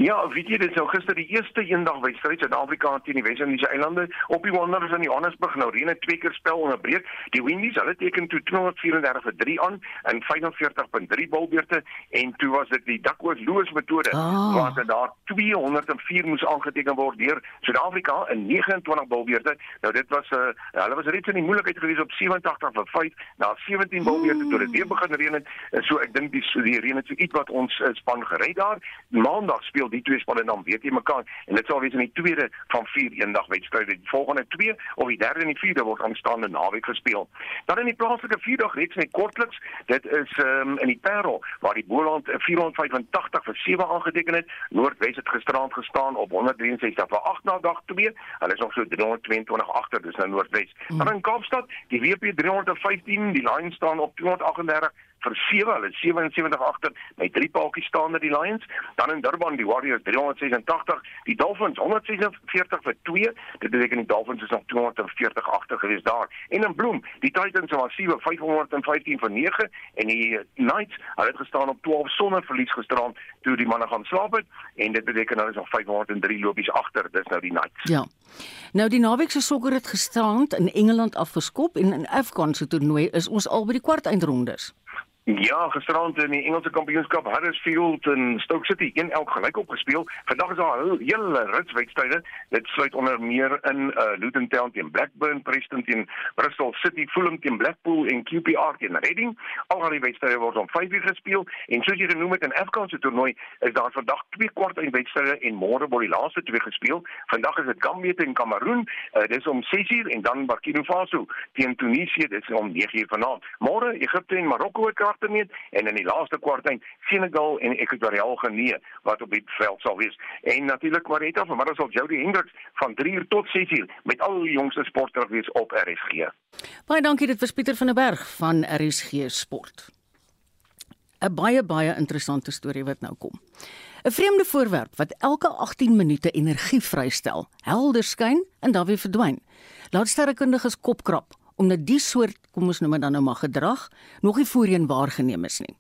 Speaker 12: Ja, weet jy dit is nou gister die eerste eendag wedstryd Suid-Afrika teen die Wes-Indiese eilande op die Wanderers in Johannesburg nou Rene twee keer spel onderbreek. Die Windies, hulle teken toe 234 vir 3 aan in 45.3 balbeurte en toe was dit die Duckworth Lewis metode oh. waar dit daar 204 moes aangeteken word deur Suid-Afrika in 29 balbeurte. Nou dit was 'n uh, eh, hulle was reeds in die moeilikheid gewees op 87 vir 5 na 17 balbeurte toe dit weer begin reën het. So ek dink die die reën het so iets wat ons uh, span gered daar. Maandag speel die twee spanne dan weet jy mekaar en dit sal wees in die tweede van vier eendag wedstryde. Die volgende twee of die derde en die vierde word aanstaande naweek gespeel. Dan in die plaaslike vierdag reeks net kortliks, dit is um, in die Parel waar die Boland 485 vir 7 aangeteken het. Noordwes het gisterand gestaan op 163 vir 8 na dag 2. Hulle is nog so 322 agter, dis nou Noordwes. Mm. Dan in Kaapstad, die WP 315, die Lions staan op 238 vir 7, hulle 77 agter met drie paaltjies staan met die Lions. Dan in Durban die Warriors 386, die Dolphins 146 vir 2. Dit beteken die Dolphins is nog 240 agter gewees daar. En in Bloem, die Titans was 7 515 vir 9 en die Knights, hulle het gestaan op 12 sonder verlies gisterand toe die manne gaan slaap het en dit beteken hulle is nog 503 lopies agter. Dis nou die Knights.
Speaker 1: Ja. Nou die naweek se sokker het gisterand in Engeland afgeskop en in Afghan se toernooi is ons al by die kwartfinale.
Speaker 12: Ja, gisterand in die Engelse Kampioenskap Huddersfield en Stoke City 1-1 gelyk opgespeel. Vandag is daar 'n hele rits wedstryde. Dit sluit onder meer in uh, Luton Town teen Blackburn, Preston teen Bristol City, Fulham teen Blackpool en QPR teen Reading. Al die wedstryde word om 5:00 gespeel en soos jy genoem het in Afghan se toernooi is daar vandag twee kwart wedstryde en môre word die laaste twee gespeel. Vandag is dit Gambia teen Kameroen, uh, dis om 6:00 en dan Burkina Faso teen Tunesië, dis om 9:00 vanaand. Môre Egipte en Marokko het meet en in die laaste kwartfinale Senegal en Ekwatoriaal Guinea wat op die veld sal wees. En natuurlik Marita van Marcel Jody Hendricks van 3uur tot 6uur met al die jongste sportterug wees op RSG.
Speaker 1: Baie dankie dit was Pieter van der Berg van RSG Sport. 'n Baie baie interessante storie wat nou kom. 'n Vreemde voorwerp wat elke 18 minute energie vrystel, helder skyn en dan weer verdwyn. Laat sterrekundiges kopkrap omdat die soort, kom ons noem dit dan nou maar gedrag, nog nie voorheen waargeneem is nie.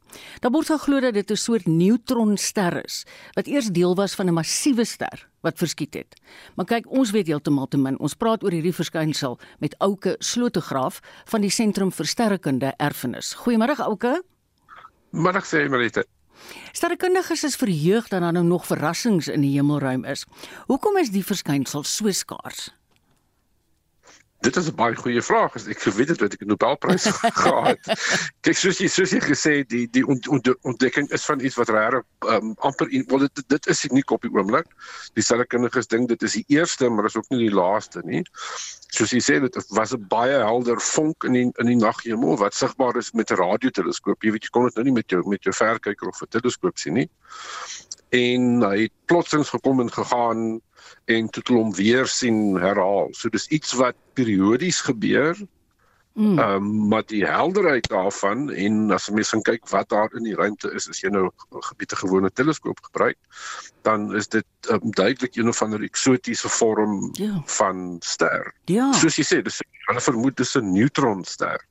Speaker 1: Daar word geglo dat dit 'n soort neutronster is wat eers deel was van 'n massiewe ster wat verskiet het. Maar kyk, ons weet heeltemal te min. Ons praat oor hierdie verskynsel met Ouke Slotegraaf van die Sentrum vir Sterrekunde Erfenis. Goeiemôre Ouke.
Speaker 13: Middag sê Marite.
Speaker 1: Sterrekundiges is verheug dat daar nou nog verrassings in die hemelruim is. Hoekom is die verskynsel so skaars?
Speaker 13: Dit is 'n baie goeie vraag. Ek geweet het dat ek 'n Nobelprys <laughs> gehad. Kyk, soos jy soos jy gesê het, die die ontdekking is van iets wat rare um, amper wel dit dit is uniek op die oomblik. Die sterrekundiges dink dit is die eerste, maar is ook nie die laaste nie. Soos jy sê, dit was 'n baie helder vonk in die in die naghemel wat sigbaar is met 'n radioteleskoop. Jy weet jy kon dit nou nie met jou met jou verkyker of 'n teleskoop sien nie. En hy het plotsins gekom en gegaan en toe hulle hom weer sien herhaal. So dis iets wat periodies gebeur. Hmm. Ehm um, maar die helderheid daarvan en as jy mens gaan kyk wat daar in die ruimte is, as jy nou 'n gebiede gewone teleskoop gebruik, dan is dit um, duidelik een of ander eksotiese vorm ja. van ster.
Speaker 1: Ja.
Speaker 13: Soos jy sê, dis hulle vermoed dis 'n neutronster.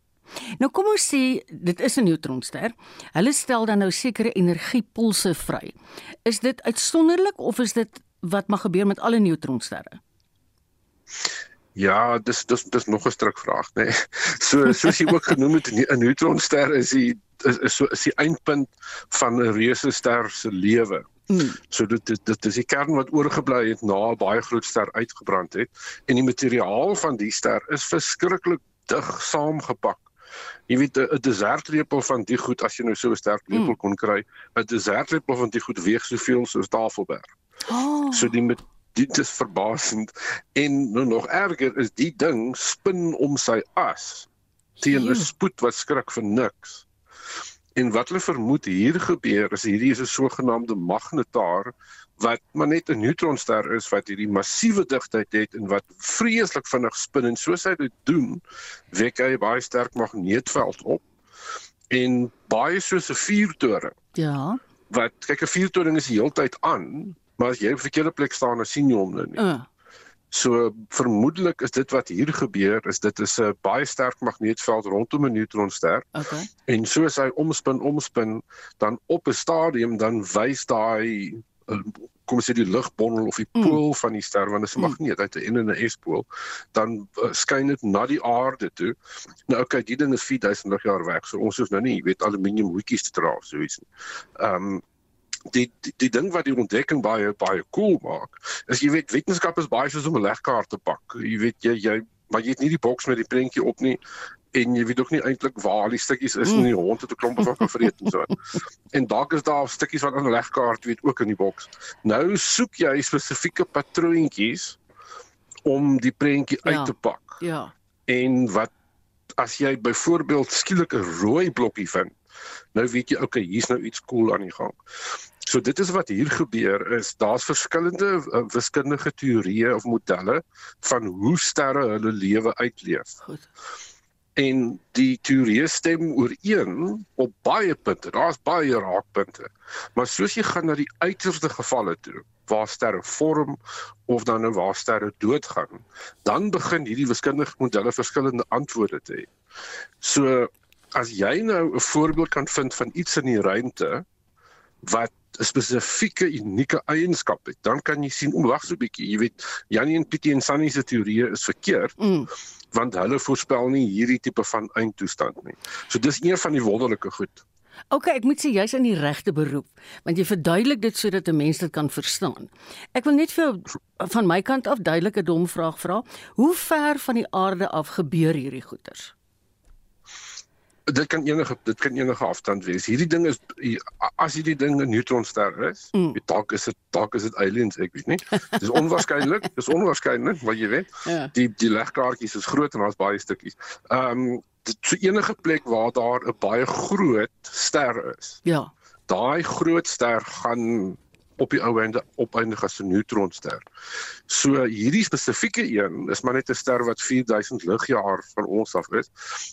Speaker 1: Nou kom ons sê dit is 'n neutronster. Hulle stel dan nou sekere energiepulse vry. Is dit uitsonderlik of is dit wat mag gebeur met alle neutronsterre?
Speaker 13: Ja, dis dis dis nog 'n stryk vraag, nê. Nee. <laughs> So soos jy ook genoem het, 'n neutronster is die is, is so is die eindpunt van 'n reuse ster se lewe. Mm. So dit dit dit is die kern wat oorgebly het na 'n baie groot ster uitgebrand het en die materiaal van die ster is verskriklik dig saamgepak. Jy weet 'n desertlepel van die goed as jy nou so 'n sterk lepel mm. kon kry, 'n desertlepel van die goed weeg soveel soos Tafelberg.
Speaker 1: Oh.
Speaker 13: So die met dit is verbasend en nou nog erger is die ding spin om sy as teen 'n spoed wat skrik vir niks. En wat hulle vermoed hier gebeur is hierdie is 'n sogenaamde magnetaar wat maar net 'n neutronster is wat hierdie massiewe digtheid het en wat vreeslik vinnig spin en soos hy dit doen, wek hy baie sterk magneetveld op en baie soos 'n vuurtoring.
Speaker 1: Ja.
Speaker 13: Wat kyk 'n vuurtoring is die hele tyd aan, Maar as jy op 'n verkeerde plek staan, dan sien jy hom nou nie. Uh. So vermoedelik is dit wat hier gebeur, is dit is 'n baie sterk magneetveld rondom 'n neutronster.
Speaker 1: Okay.
Speaker 13: En soos hy omspin, omspin, dan op 'n stadium dan wys daai eh, kom ons sê die ligbondel of die mm. pool mm. van die ster want dit is 'n mm. magneet uit 'n N en 'n S pool, dan uh, skyn dit na die aarde toe. Nou okay, die ding is 4000 jaar weg. So ons hoef nou nie, jy weet, aluminium hoetjies te dra of so iets nie. Ehm um, die, die die ding wat die ontdekking baie baie cool maak is jy weet wetenskap is baie soos om 'n legkaart te pak jy weet jy jy maar jy het nie die boks met die prentjie op nie en jy weet ook nie eintlik waar die stukkies is nie. Die hond het 'n klomp van gevreet en so. En dalk is daar stukkies wat aan 'n legkaart weet ook in die boks. Nou soek jy spesifieke patroontjies om die prentjie uit
Speaker 1: Ja.
Speaker 13: te pak.
Speaker 1: Ja.
Speaker 13: En wat as jy byvoorbeeld skielik 'n rooi blokkie vind, nou weet jy okay, hier's nou iets cool aan die gang. So dit is wat hier gebeur is daar's verskillende uh, wiskundige teorieë of modelle van hoe sterre hulle lewe uitleef.
Speaker 1: Goed.
Speaker 13: En die teorieë stem ooreen op baie punte. Daar's baie raakpunte. Maar soos jy gaan na die uiterste gevalle toe waar sterre vorm of dan nou waar sterre doodgaan, dan begin hierdie wiskundige modelle verskillende antwoorde te hê. So as jy nou 'n voorbeeld kan vind van iets in die ruimte wat 'n spesifieke unieke eienskap het, dan kan jy sien, o, wag so 'n bietjie, jy weet, Janie en Pietie en Sunny se teorieë is verkeerd.
Speaker 1: Mm.
Speaker 13: want hulle voorspel nie hierdie tipe van eindtoestand nie. So dis een van die wonderlike goed.
Speaker 1: OK, ek moet sê jy's in die regte beroep, want jy verduidelik dit sodat 'n mens dit kan verstaan. Ek wil net vir van my kant af duidelike dom vraag vra. Hoe ver van die aarde af gebeur hierdie goeters?
Speaker 13: Dit kan enige dit kan enige afstand wees. Hierdie ding is as hierdie ding 'n neutronster is,
Speaker 1: Mm.
Speaker 13: mm. dalk is dit dalk is dit aliens, ek weet nie. Dis onwaarskynlik, dis onwaarskynlik, maar jy weet,
Speaker 1: Ja.
Speaker 13: die die legkaartjies is groot en daar's baie stukkies. Ehm um, so enige plek waar daar 'n baie groot ster is.
Speaker 1: Ja.
Speaker 13: Daai groot ster gaan op die ou einde opeindig as 'n neutronster. So hierdie spesifieke een is maar net 'n ster wat 4000 ligjaar van ons af is.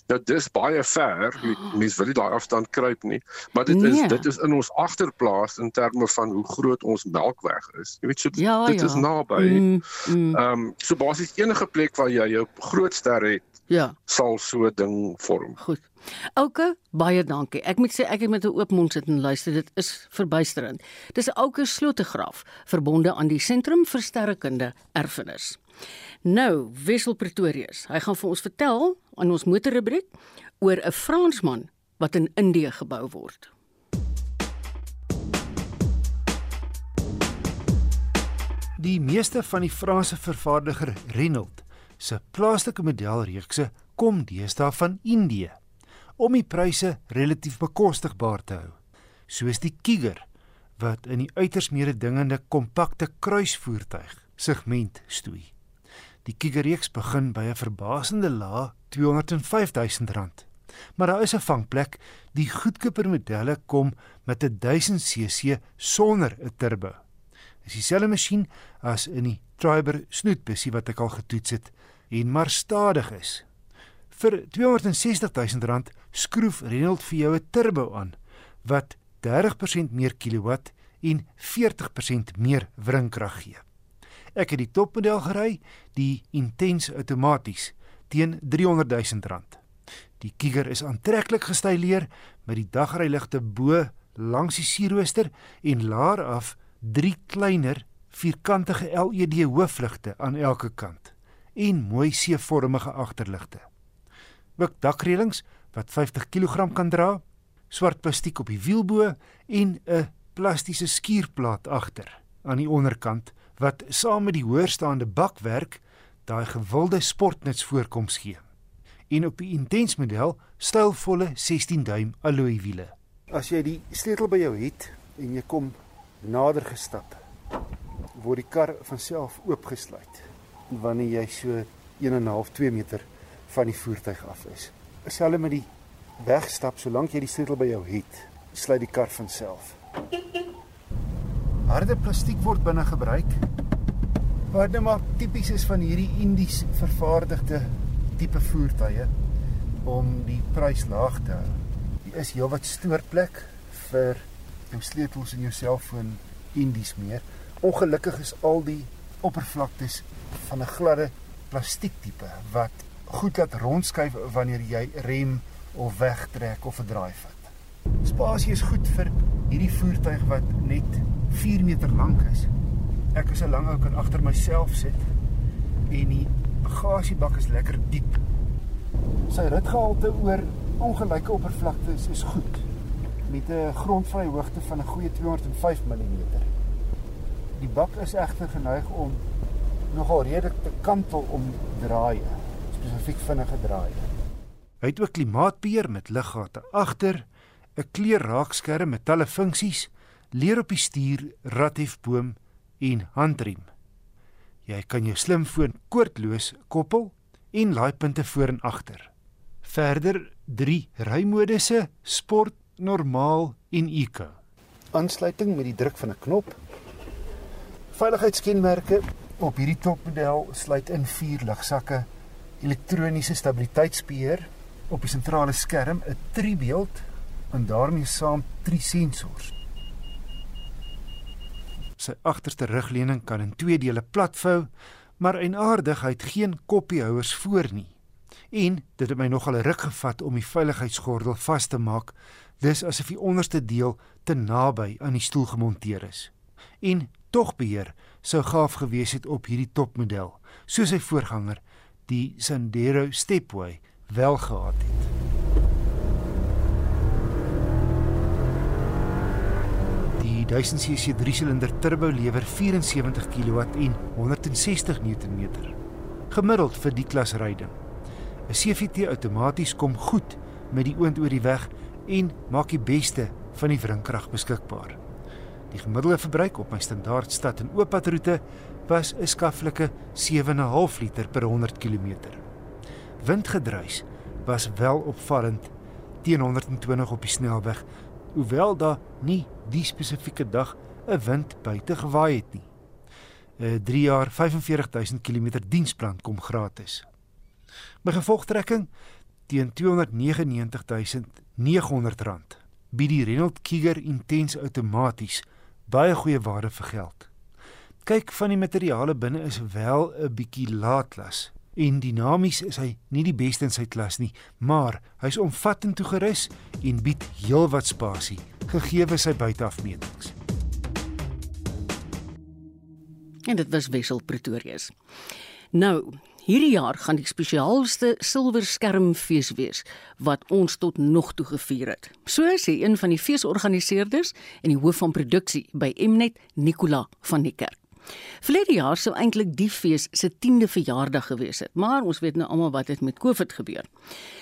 Speaker 13: Nou dis baie ver. Mens wil nie daai afstand kruip nie, maar dit
Speaker 1: Nee.
Speaker 13: is dit is in ons agterplaas in terme van hoe groot ons Melkweg is. Jy weet so
Speaker 1: Ja,
Speaker 13: dit
Speaker 1: ja.
Speaker 13: is naby.
Speaker 1: Mm, mm.
Speaker 13: Ehm um, so basies enige plek waar jy jou groot ster het,
Speaker 1: Ja.
Speaker 13: sal so ding vorm.
Speaker 1: Goed. Ouke, baie dankie. Ek moet sê ek het met 'n oop mond sit en luister. Dit is verbuisterend. Dis Ouke Slotegraaf, verbonde aan die Sentrum vir Sterrekunde Erfenis. Nou, Wessel Pretorius. Hy gaan vir ons vertel aan ons motorrubriek oor 'n Fransman wat in Indië gebou word.
Speaker 14: Die meeste van die Franse vervaardiger Renault se plaaslike modelreekse kom deesdae van Indië om die pryse relatief bekostigbaar te hou. Soos die Kiger wat in die uiters mededingende kompakte kruisvoertuig segment stoei. Die Kiger reeks begin by 'n verbasende lae R205 000. Maar daar is 'n vangplek. Die goedkoper modelle kom met 'n 1000 cc sonder 'n turbo. Dis dieselfde masjien as in die Triber snoetbussie wat ek al getoets het en maar stadig is. Vir R260 000 skroef Renault vir jou 'n turbo aan wat 30% meer kilowatt en 40% meer wringkrag gee. Ek het die topmodel gery, die Intense outomaties teen R300 000. Die Kiger is aantreklik gestyleer met die dagryligte bo langs die sierrooster en laer af drie kleiner vierkantige LED hoofligte aan elke kant en mooi C-vormige agterligte. Ook dakreëlings wat 50 kg kan dra, swart plastiek op die wielbo en 'n plastiese skuurplaat agter aan die onderkant wat saam met die hoërstaande bakwerk daai gewilde sportnuts voorkoms gee. En op die intens model stylvolle 16 duim alloy wiele. As jy die sleutel by jou het en jy kom nader gestap, word die kar van self oopgesluit wanneer jy so 1.5 2 meter van die voertuig af is. Selfs met die wegstap, solank jy die sleutel by jou het, sluit die kar van self. Harde plastiek word binne gebruik. Wat nou maar tipies is van hierdie Indies vervaardigde tipe voertuie om die prys laag te hou. Hier is heelwat stoorplek vir jou sleutels en jou selfoon Indies meer. Ongelukkig is al die oppervlaktes van 'n gladde plastiek tipe wat goed laat rondskuif wanneer jy rem of wegtrek of 'n draai vat. Spasie is goed vir hierdie voertuig wat net 4 meter lank is. Ek is 'n lang ou kan agter myself sit en die bagasiebak is lekker diep. Sy ritgehalte oor ongelyke oppervlaktes is goed met 'n grondvrye hoogte van 'n goeie 205 mm. Die bak is egter geneig om nogal redelik te kantel om draaie. spesifiek vinnig gedraai. Hy het ook klimaatbeheer met liggate agter, 'n kleurraakskerm met talle funksies, leer op die stuur, radhefboom en handrem. Jy kan jou slimfoon koordloos koppel en laaipunte voor en agter. Verder 3 rymodusse: sport, normaal en eco. Aansluiting met die druk van 'n knop. Veiligheidskenmerke op hierdie topmodel sluit in vier ligsakke, elektroniese stabiliteitsbeheer op die sentrale skerm, 'n driebeeld en daarmee saam drie sensors. Sy agterste rugleuning kan in twee dele platvou, maar en aardigheid geen koppiehouers voor nie. En dit het my nogal 'n ruk gevat om die veiligheidsgordel vas te maak, dis asof die onderste deel te naby aan die stoel gemonteer is. En tog beheer sou gaaf gewees het op hierdie topmodel, soos sy voorganger, die Sandero Stepway, wel gehad het. Die 1000cc 3-silinder turbo lewer 74 kW en 160 Nm. Gemiddeld vir die klas ryding. 'n CVT outomaties kom goed met die oond oor die weg en maak die beste van die wrinkrag beskikbaar. Die gemiddelde verbruik op my standaard stad en ooppadroete was 'n skaflike 7.5 liter per 100 km. Windgedruis was wel opvallend teen 120 op die snelweg, hoewel daar nie die spesifieke dag 'n wind buite gewaai het nie. 'n 3 jaar 45000 km diensplan kom gratis. My gevolgtrekking teen R299900 bied die Renault Kiger Intense outomaties baie goeie waarde vir geld. Kyk van die materiale binne is wel 'n bietjie laatlas en dinamies is hy nie die beste in sy klas nie, maar hy's omvattend toegerus en bied heelwat spasie gegee sy buiteafmetings.
Speaker 1: En dit was Wessel Pretorius. Nou, hierdie jaar gaan die spesiaalste silwer skermfees wees wat ons tot nog toe gevier het. So sê een van die feesorganiseerders en die hoof van produksie by Mnet, Nicola van die Kerk. Verlede jaar sou eintlik die fees se 10de verjaardag gewees het, maar ons weet nou almal wat het met COVID gebeur.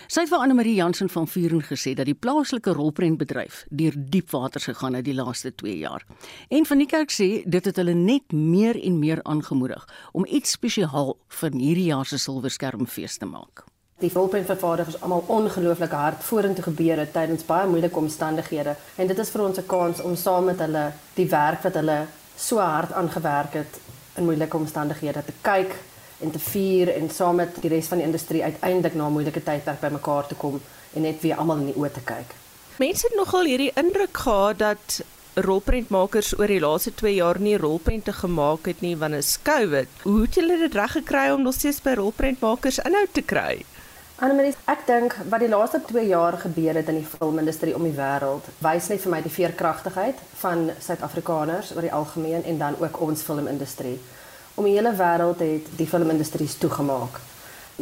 Speaker 1: Sy het vir Anne Marie Jansen van Vuren gesê dat die plaaslike rolprentbedryf deur diep waters gegaan het die laaste 2 jaar. En van die kerk sê dit het hulle net meer en meer aangemoedig om iets spesiaal vir hierdie jaar se silverskermfees te maak.
Speaker 15: Die rolprentvervaardigers almal ongelooflik hard vorentoe gebeur het tydens baie moeilike omstandighede en dit is vir ons 'n kans om saam met hulle die werk wat hulle so hard aangewerk het in moeilike omstandighede te kyk en te vier en saam met die res van die industrie uiteindelik na 'n moeilike tydperk bymekaar te kom en net weer almal in die oë te kyk.
Speaker 16: Mense het nogal hierdie indruk gehad dat rolprentmakers oor die laaste 2 jaar nie rolprente gemaak het nie wanneer skou het. Hoe het julle dit reg gekry om nog steeds by rolprentmakers inhoud te kry?
Speaker 15: Annemarie, ek dink wat die laaste 2 jaar gebeur het in die filmindustrie om die wêreld, wys net vir my die veerkragtigheid van Suid-Afrikaners oor die algemeen en dan ook ons filmindustrie. Om die hele wêreld het die filmindustrie toegemaak.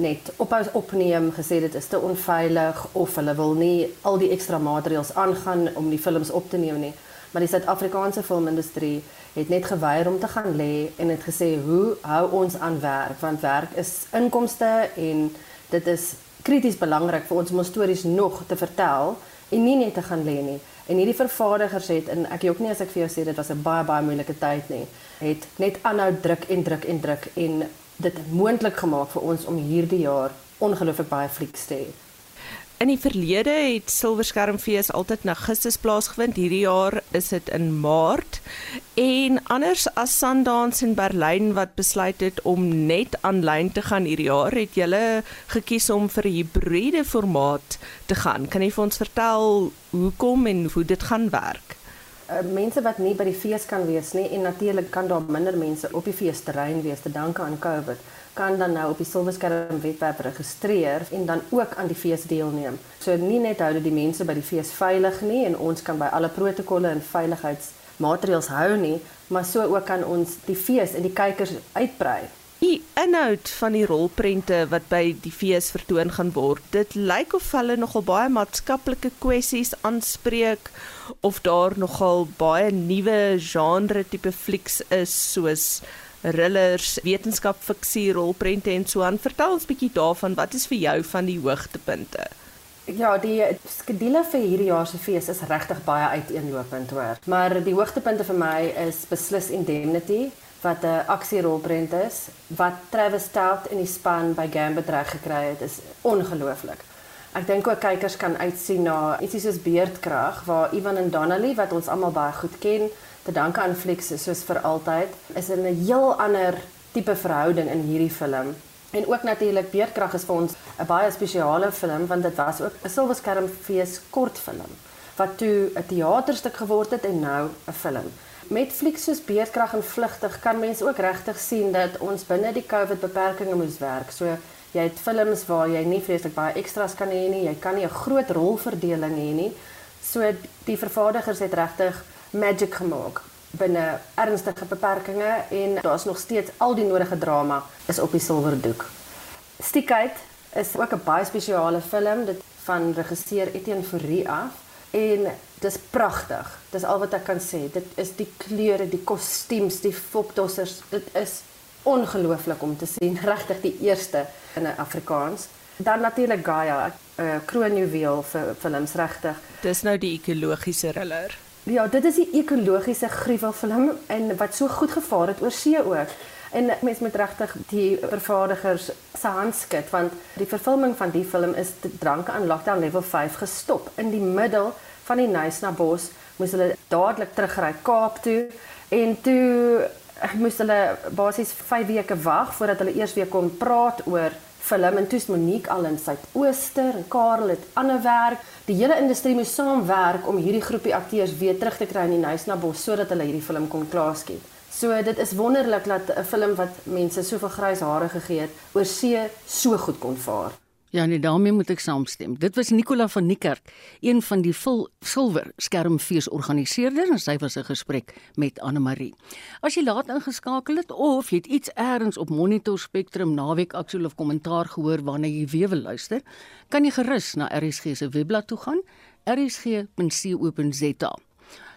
Speaker 15: Net ophou opneem, gesê dit is te onveilig of hulle wil nie al die ekstra maatreëls aangaan om die films op te neem nie. Maar die Suid-Afrikaanse filmindustrie het net geweier om te gaan lê en het gesê, "Hoe hou ons aan werk? Want werk is inkomste en dit is krities belangrik vir ons om ons stories nog te vertel en nie net te gaan lê nie. En hierdie vervaardigers het en ek ook nie as ek vir jou sê dit was 'n baie baie moeilike tyd nie, het net aanhou druk en druk en druk en dit moontlik gemaak vir ons om hierdie jaar ongelooflik baie flieks te hê.
Speaker 16: In die verlede het Silverskermfees altyd in Augustus plaasgevind. Hierdie jaar is dit in Maart. En anders as Sundance in Berlyn wat besluit het om net aanlyn te gaan hierdie jaar, het julle gekies om vir 'n hibriede formaat te gaan. Kan jy vir ons vertel hoekom en hoe dit gaan werk?
Speaker 15: Uh, mense wat nie by die fees kan wees nie en natuurlik kan daar minder mense op die feesterrein wees te danke aan COVID kan dan nou op die Silverskerm webwerf registreer en dan ook aan die fees deelneem. So nie net hou dit die mense by die fees veilig nie en ons kan by alle protokolle en veiligheidsmaatreëls hou nie, maar so ook kan ons die fees en die kykers uitbrei.
Speaker 16: Die inhoud van die rolprente wat by die fees vertoon gaan word, dit lyk of hulle nogal baie maatskaplike kwessies aanspreek of daar nogal baie nuwe genre tipe flieks is soos thrillers, wetenskap, fiksie, rolprente en so aan. Vertel ons bietjie daarvan, wat is vir jou van die hoogtepunte?
Speaker 15: Ja, die skedule vir hierdie jaar se fees is regtig baie uiteenlopend hoor. Maar die hoogtepunte vir my is beslis Indemnity wat 'n aksierolprent is wat Travis Stout in die span by Gambit reg gekry het is ongelooflik. Ek dink ook kykers kan uitsien na ietsie soos Beerdkrag waar Ivan en Donnelly wat ons almal baie goed ken, te danke aan Flix soos vir altyd, is in 'n heel ander tipe verhouding in hierdie film. En ook natuurlik Beerdkrag is vir ons 'n baie spesiale film want dit was ook 'n silverskermfees kortfilm wat toe 'n teaterstuk geword het en nou 'n film. Met Flix soos Beerdkrag en Vlugtig kan mense ook regtig sien dat ons binne die COVID beperkings moes werk. So jy het films waar jy nie vreeslik baie extras kan hê nie, jy kan nie 'n groot rolverdeling hê nie. So die vervaardigers het regtig magic gemaak binne ernstige beperkings en daar's nog steeds al die nodige drama is op die silwerdoek. Stiekheid is ook 'n baie spesiale film dit van regisseur Etienne Fourie af en dis pragtig. Dis al wat ek kan sê. Dit is die kleure, die kostuums, die foptossers. Dit is ongelooflik om te sien, regtig die eerste in 'n Afrikaans. Dan natuurlik Gaia, 'n kroonjuweel vir films regtig.
Speaker 16: Dis nou die ekologiese thriller.
Speaker 15: Ja, dit is die ekologiese gruwelfilm en wat so goed gevaar het oor see ook. En mens moet regtig die vervaardigers se hand skud want die vervulling van die film is te drank aan lockdown level 5 gestop in die middel van die Nysna bos moes hulle dadelik terugry Kaap toe en toe moes hulle basies 5 weke wag voordat hulle eers weer kon praat oor film en toets Monique al in Suidooster en Karel het ander werk. Die hele industrie moes saamwerk om hierdie groepie akteurs weer terug te kry in die Nysnabos sodat hulle hierdie film kon klaarskiet. So dit is wonderlik dat 'n film wat mense soveel grys hare gegee het, oor see so goed kon vaar.
Speaker 1: Ja, nee, daarmee moet ek saamstem. Dit was Nicola van Niekerk, een van die vol silwer skermfees organiseerders en sy was 'n gesprek met Anne Marie. As jy laat ingeskakel het of jy het iets eers op Monitor Spectrum naweek aktueel of kommentaar gehoor waarna jy weer wil luister, kan jy gerus na RSG se webblad toe gaan, rsg.co.za.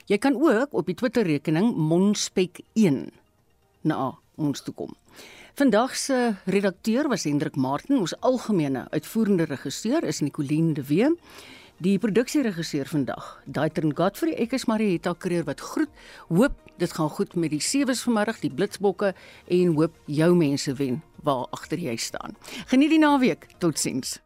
Speaker 1: Jy kan ook op die Twitter rekening monspek1 na ons toe kom. Vandag se redakteur was Hendrik Martin, ons algemene uitvoerende regisseur is Nicoline de Wee. Die produksieregisseur vandag, Daitrin Godfrey, ek is Marieta Kreer wat groet. Hoop dit gaan goed met die sewes vanmiddag, die blitsbokke en hoop jou mense wen waar agter jy staan. Geniet die naweek. Totsiens.